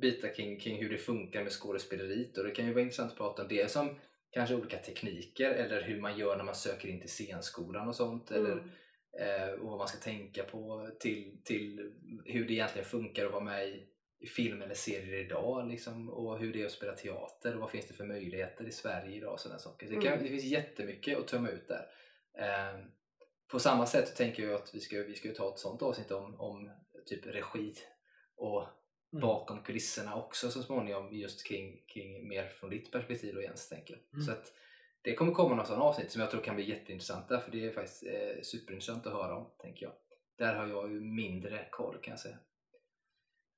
bitar kring, kring hur det funkar med skådespeleriet. Och det kan ju vara intressant att prata om det som kanske olika tekniker eller hur man gör när man söker in till scenskolan och sånt. Eller Mm. eh, och vad man ska tänka på till, till hur det egentligen funkar att vara med i, i film eller serier idag liksom, och hur det är att spela teater och vad finns det för möjligheter i Sverige idag och sådana saker. Så det, kan, Mm. det finns jättemycket att tömma ut där. Eh, på samma sätt tänker jag att vi ska, vi ska ta ett sånt avsnitt om, om typ regi och. Bakom kulisserna också så småningom just kring, kring mer från ditt perspektiv då Jens tänker jag. Mm. Så att det kommer komma några sådana avsnitt som jag tror kan bli jätteintressanta för det är faktiskt eh, superintressant att höra om tänker jag. Där har jag ju mindre koll kan jag säga.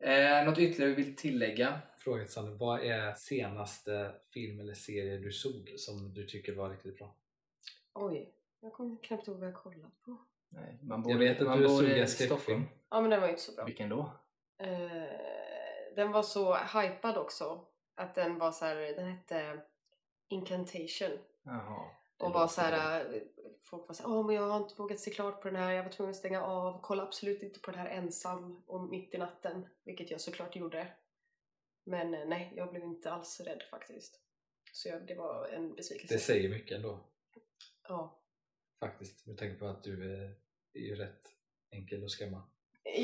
Eh, något ytterligare vi vill tillägga? Fråga till Sanne, vad är senaste film eller serie du såg som du tycker var riktigt bra? Oj, jag kommer knappt ihåg vad jag kollat på. Nej, man bor, Jag vet att man du såg skräckfilm. Stockholm. Ja men den var ju inte så bra. Vilken då? Eh, den var så hypad också. Att den var så här, den hette Incantation. Jaha. Och var låter så här, eh, folk var så här, åh men jag har inte vågat se klart på den här, jag var tvungen att stänga av, kolla absolut inte på den här ensam och mitt i natten. Vilket jag såklart gjorde. Men eh, nej, jag blev inte alls rädd faktiskt. Så jag, det var en besvikelse. Det säger mycket ändå. Ja. Faktiskt. Med tanke på att du är, är ju rätt enkel att skrämma.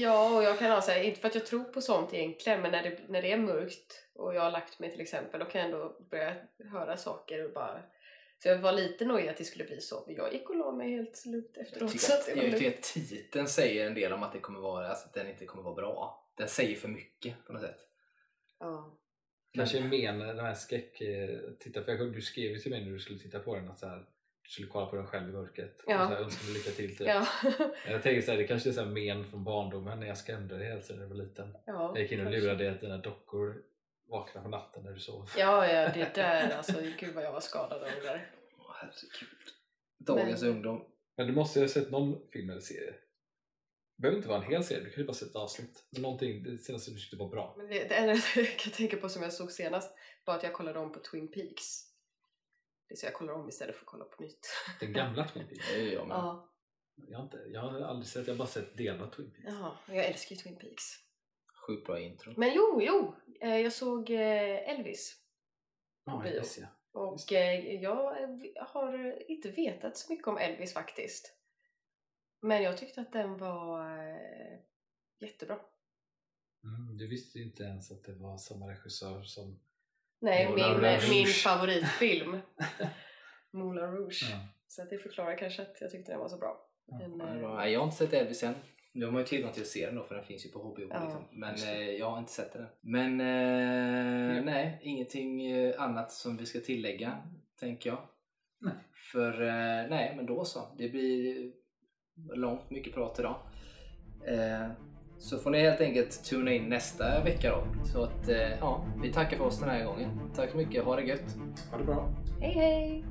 Ja, och jag kan alltså, inte för att jag tror på sånt egentligen, men när det, när det är mörkt och jag har lagt mig till exempel, då kan jag ändå börja höra saker och bara... Så jag var lite nojig att det skulle bli så, men jag gick och la mig helt Jag efteråt. tycker, så att, jag tycker att titeln säger en del om att, det kommer vara, alltså att den inte kommer vara bra. Den säger för mycket på något sätt. Ja. Kanske men den här skräck... eh, Titta, för jag, du skrev ju till mig när du skulle titta på den att så här, skulle kolla på den själv i mörkret. Ja. Och så här, önskade lycka till typ. Ja. Jag tänker så här, det kanske är så här men från barndomen när jag skrämde dig tiden när du var liten. ja, Jag gick in och kanske. lurade dig att dina dockor vaknade på natten när du sov. Ja, ja, det där alltså. Gud vad jag var skadad av det där. Åh, herregud. Dagens Men- ungdom. Men du måste ju ha sett någon film eller serie. Det behöver inte vara en hel serie, du kan ju bara se ett avsnitt. Men någonting, det senaste du tyckte var bra. Men det, det enda jag kan tänka på som jag såg senast var att jag kollade om på Twin Peaks. Det är så jag kollar om istället för att kolla på nytt. Den gamla Twin Peaks. Det är jag med. Ja, Jag har, inte, jag har aldrig sett, jag har bara sett delar av Twin Peaks. jaha. Jag älskar ju Twin Peaks. Sjukt bra intro. Men jo, jo! eh, Jag såg eh, Elvis. Ja, bio. Elvis, ja. Och eh, jag har inte vetat så mycket om Elvis faktiskt. Men jag tyckte att den var jättebra. Mm, du visste ju inte ens att det var samma regissör som... Nej, Moulin min, Rouge. min favoritfilm. Moulin Rouge. Ja. Så att det förklarar kanske att jag tyckte den var så bra. Ja, Men, Ja, eh. Nej, jag har inte sett Elvis än. Nu har man ju tillgång till att se den då för den finns ju på HBO. Ja, liksom. Men eh, jag har inte sett den. Men eh, nej, ingenting eh, annat som vi ska tillägga tänker jag. Nej. För eh, nej, men då så. Det blir långt, mycket prat idag. Så får ni helt enkelt tuna in nästa vecka då. Så att eh, ja, vi tackar för oss den här gången. Tack så mycket, ha det gött! Ha det bra! Hej hej!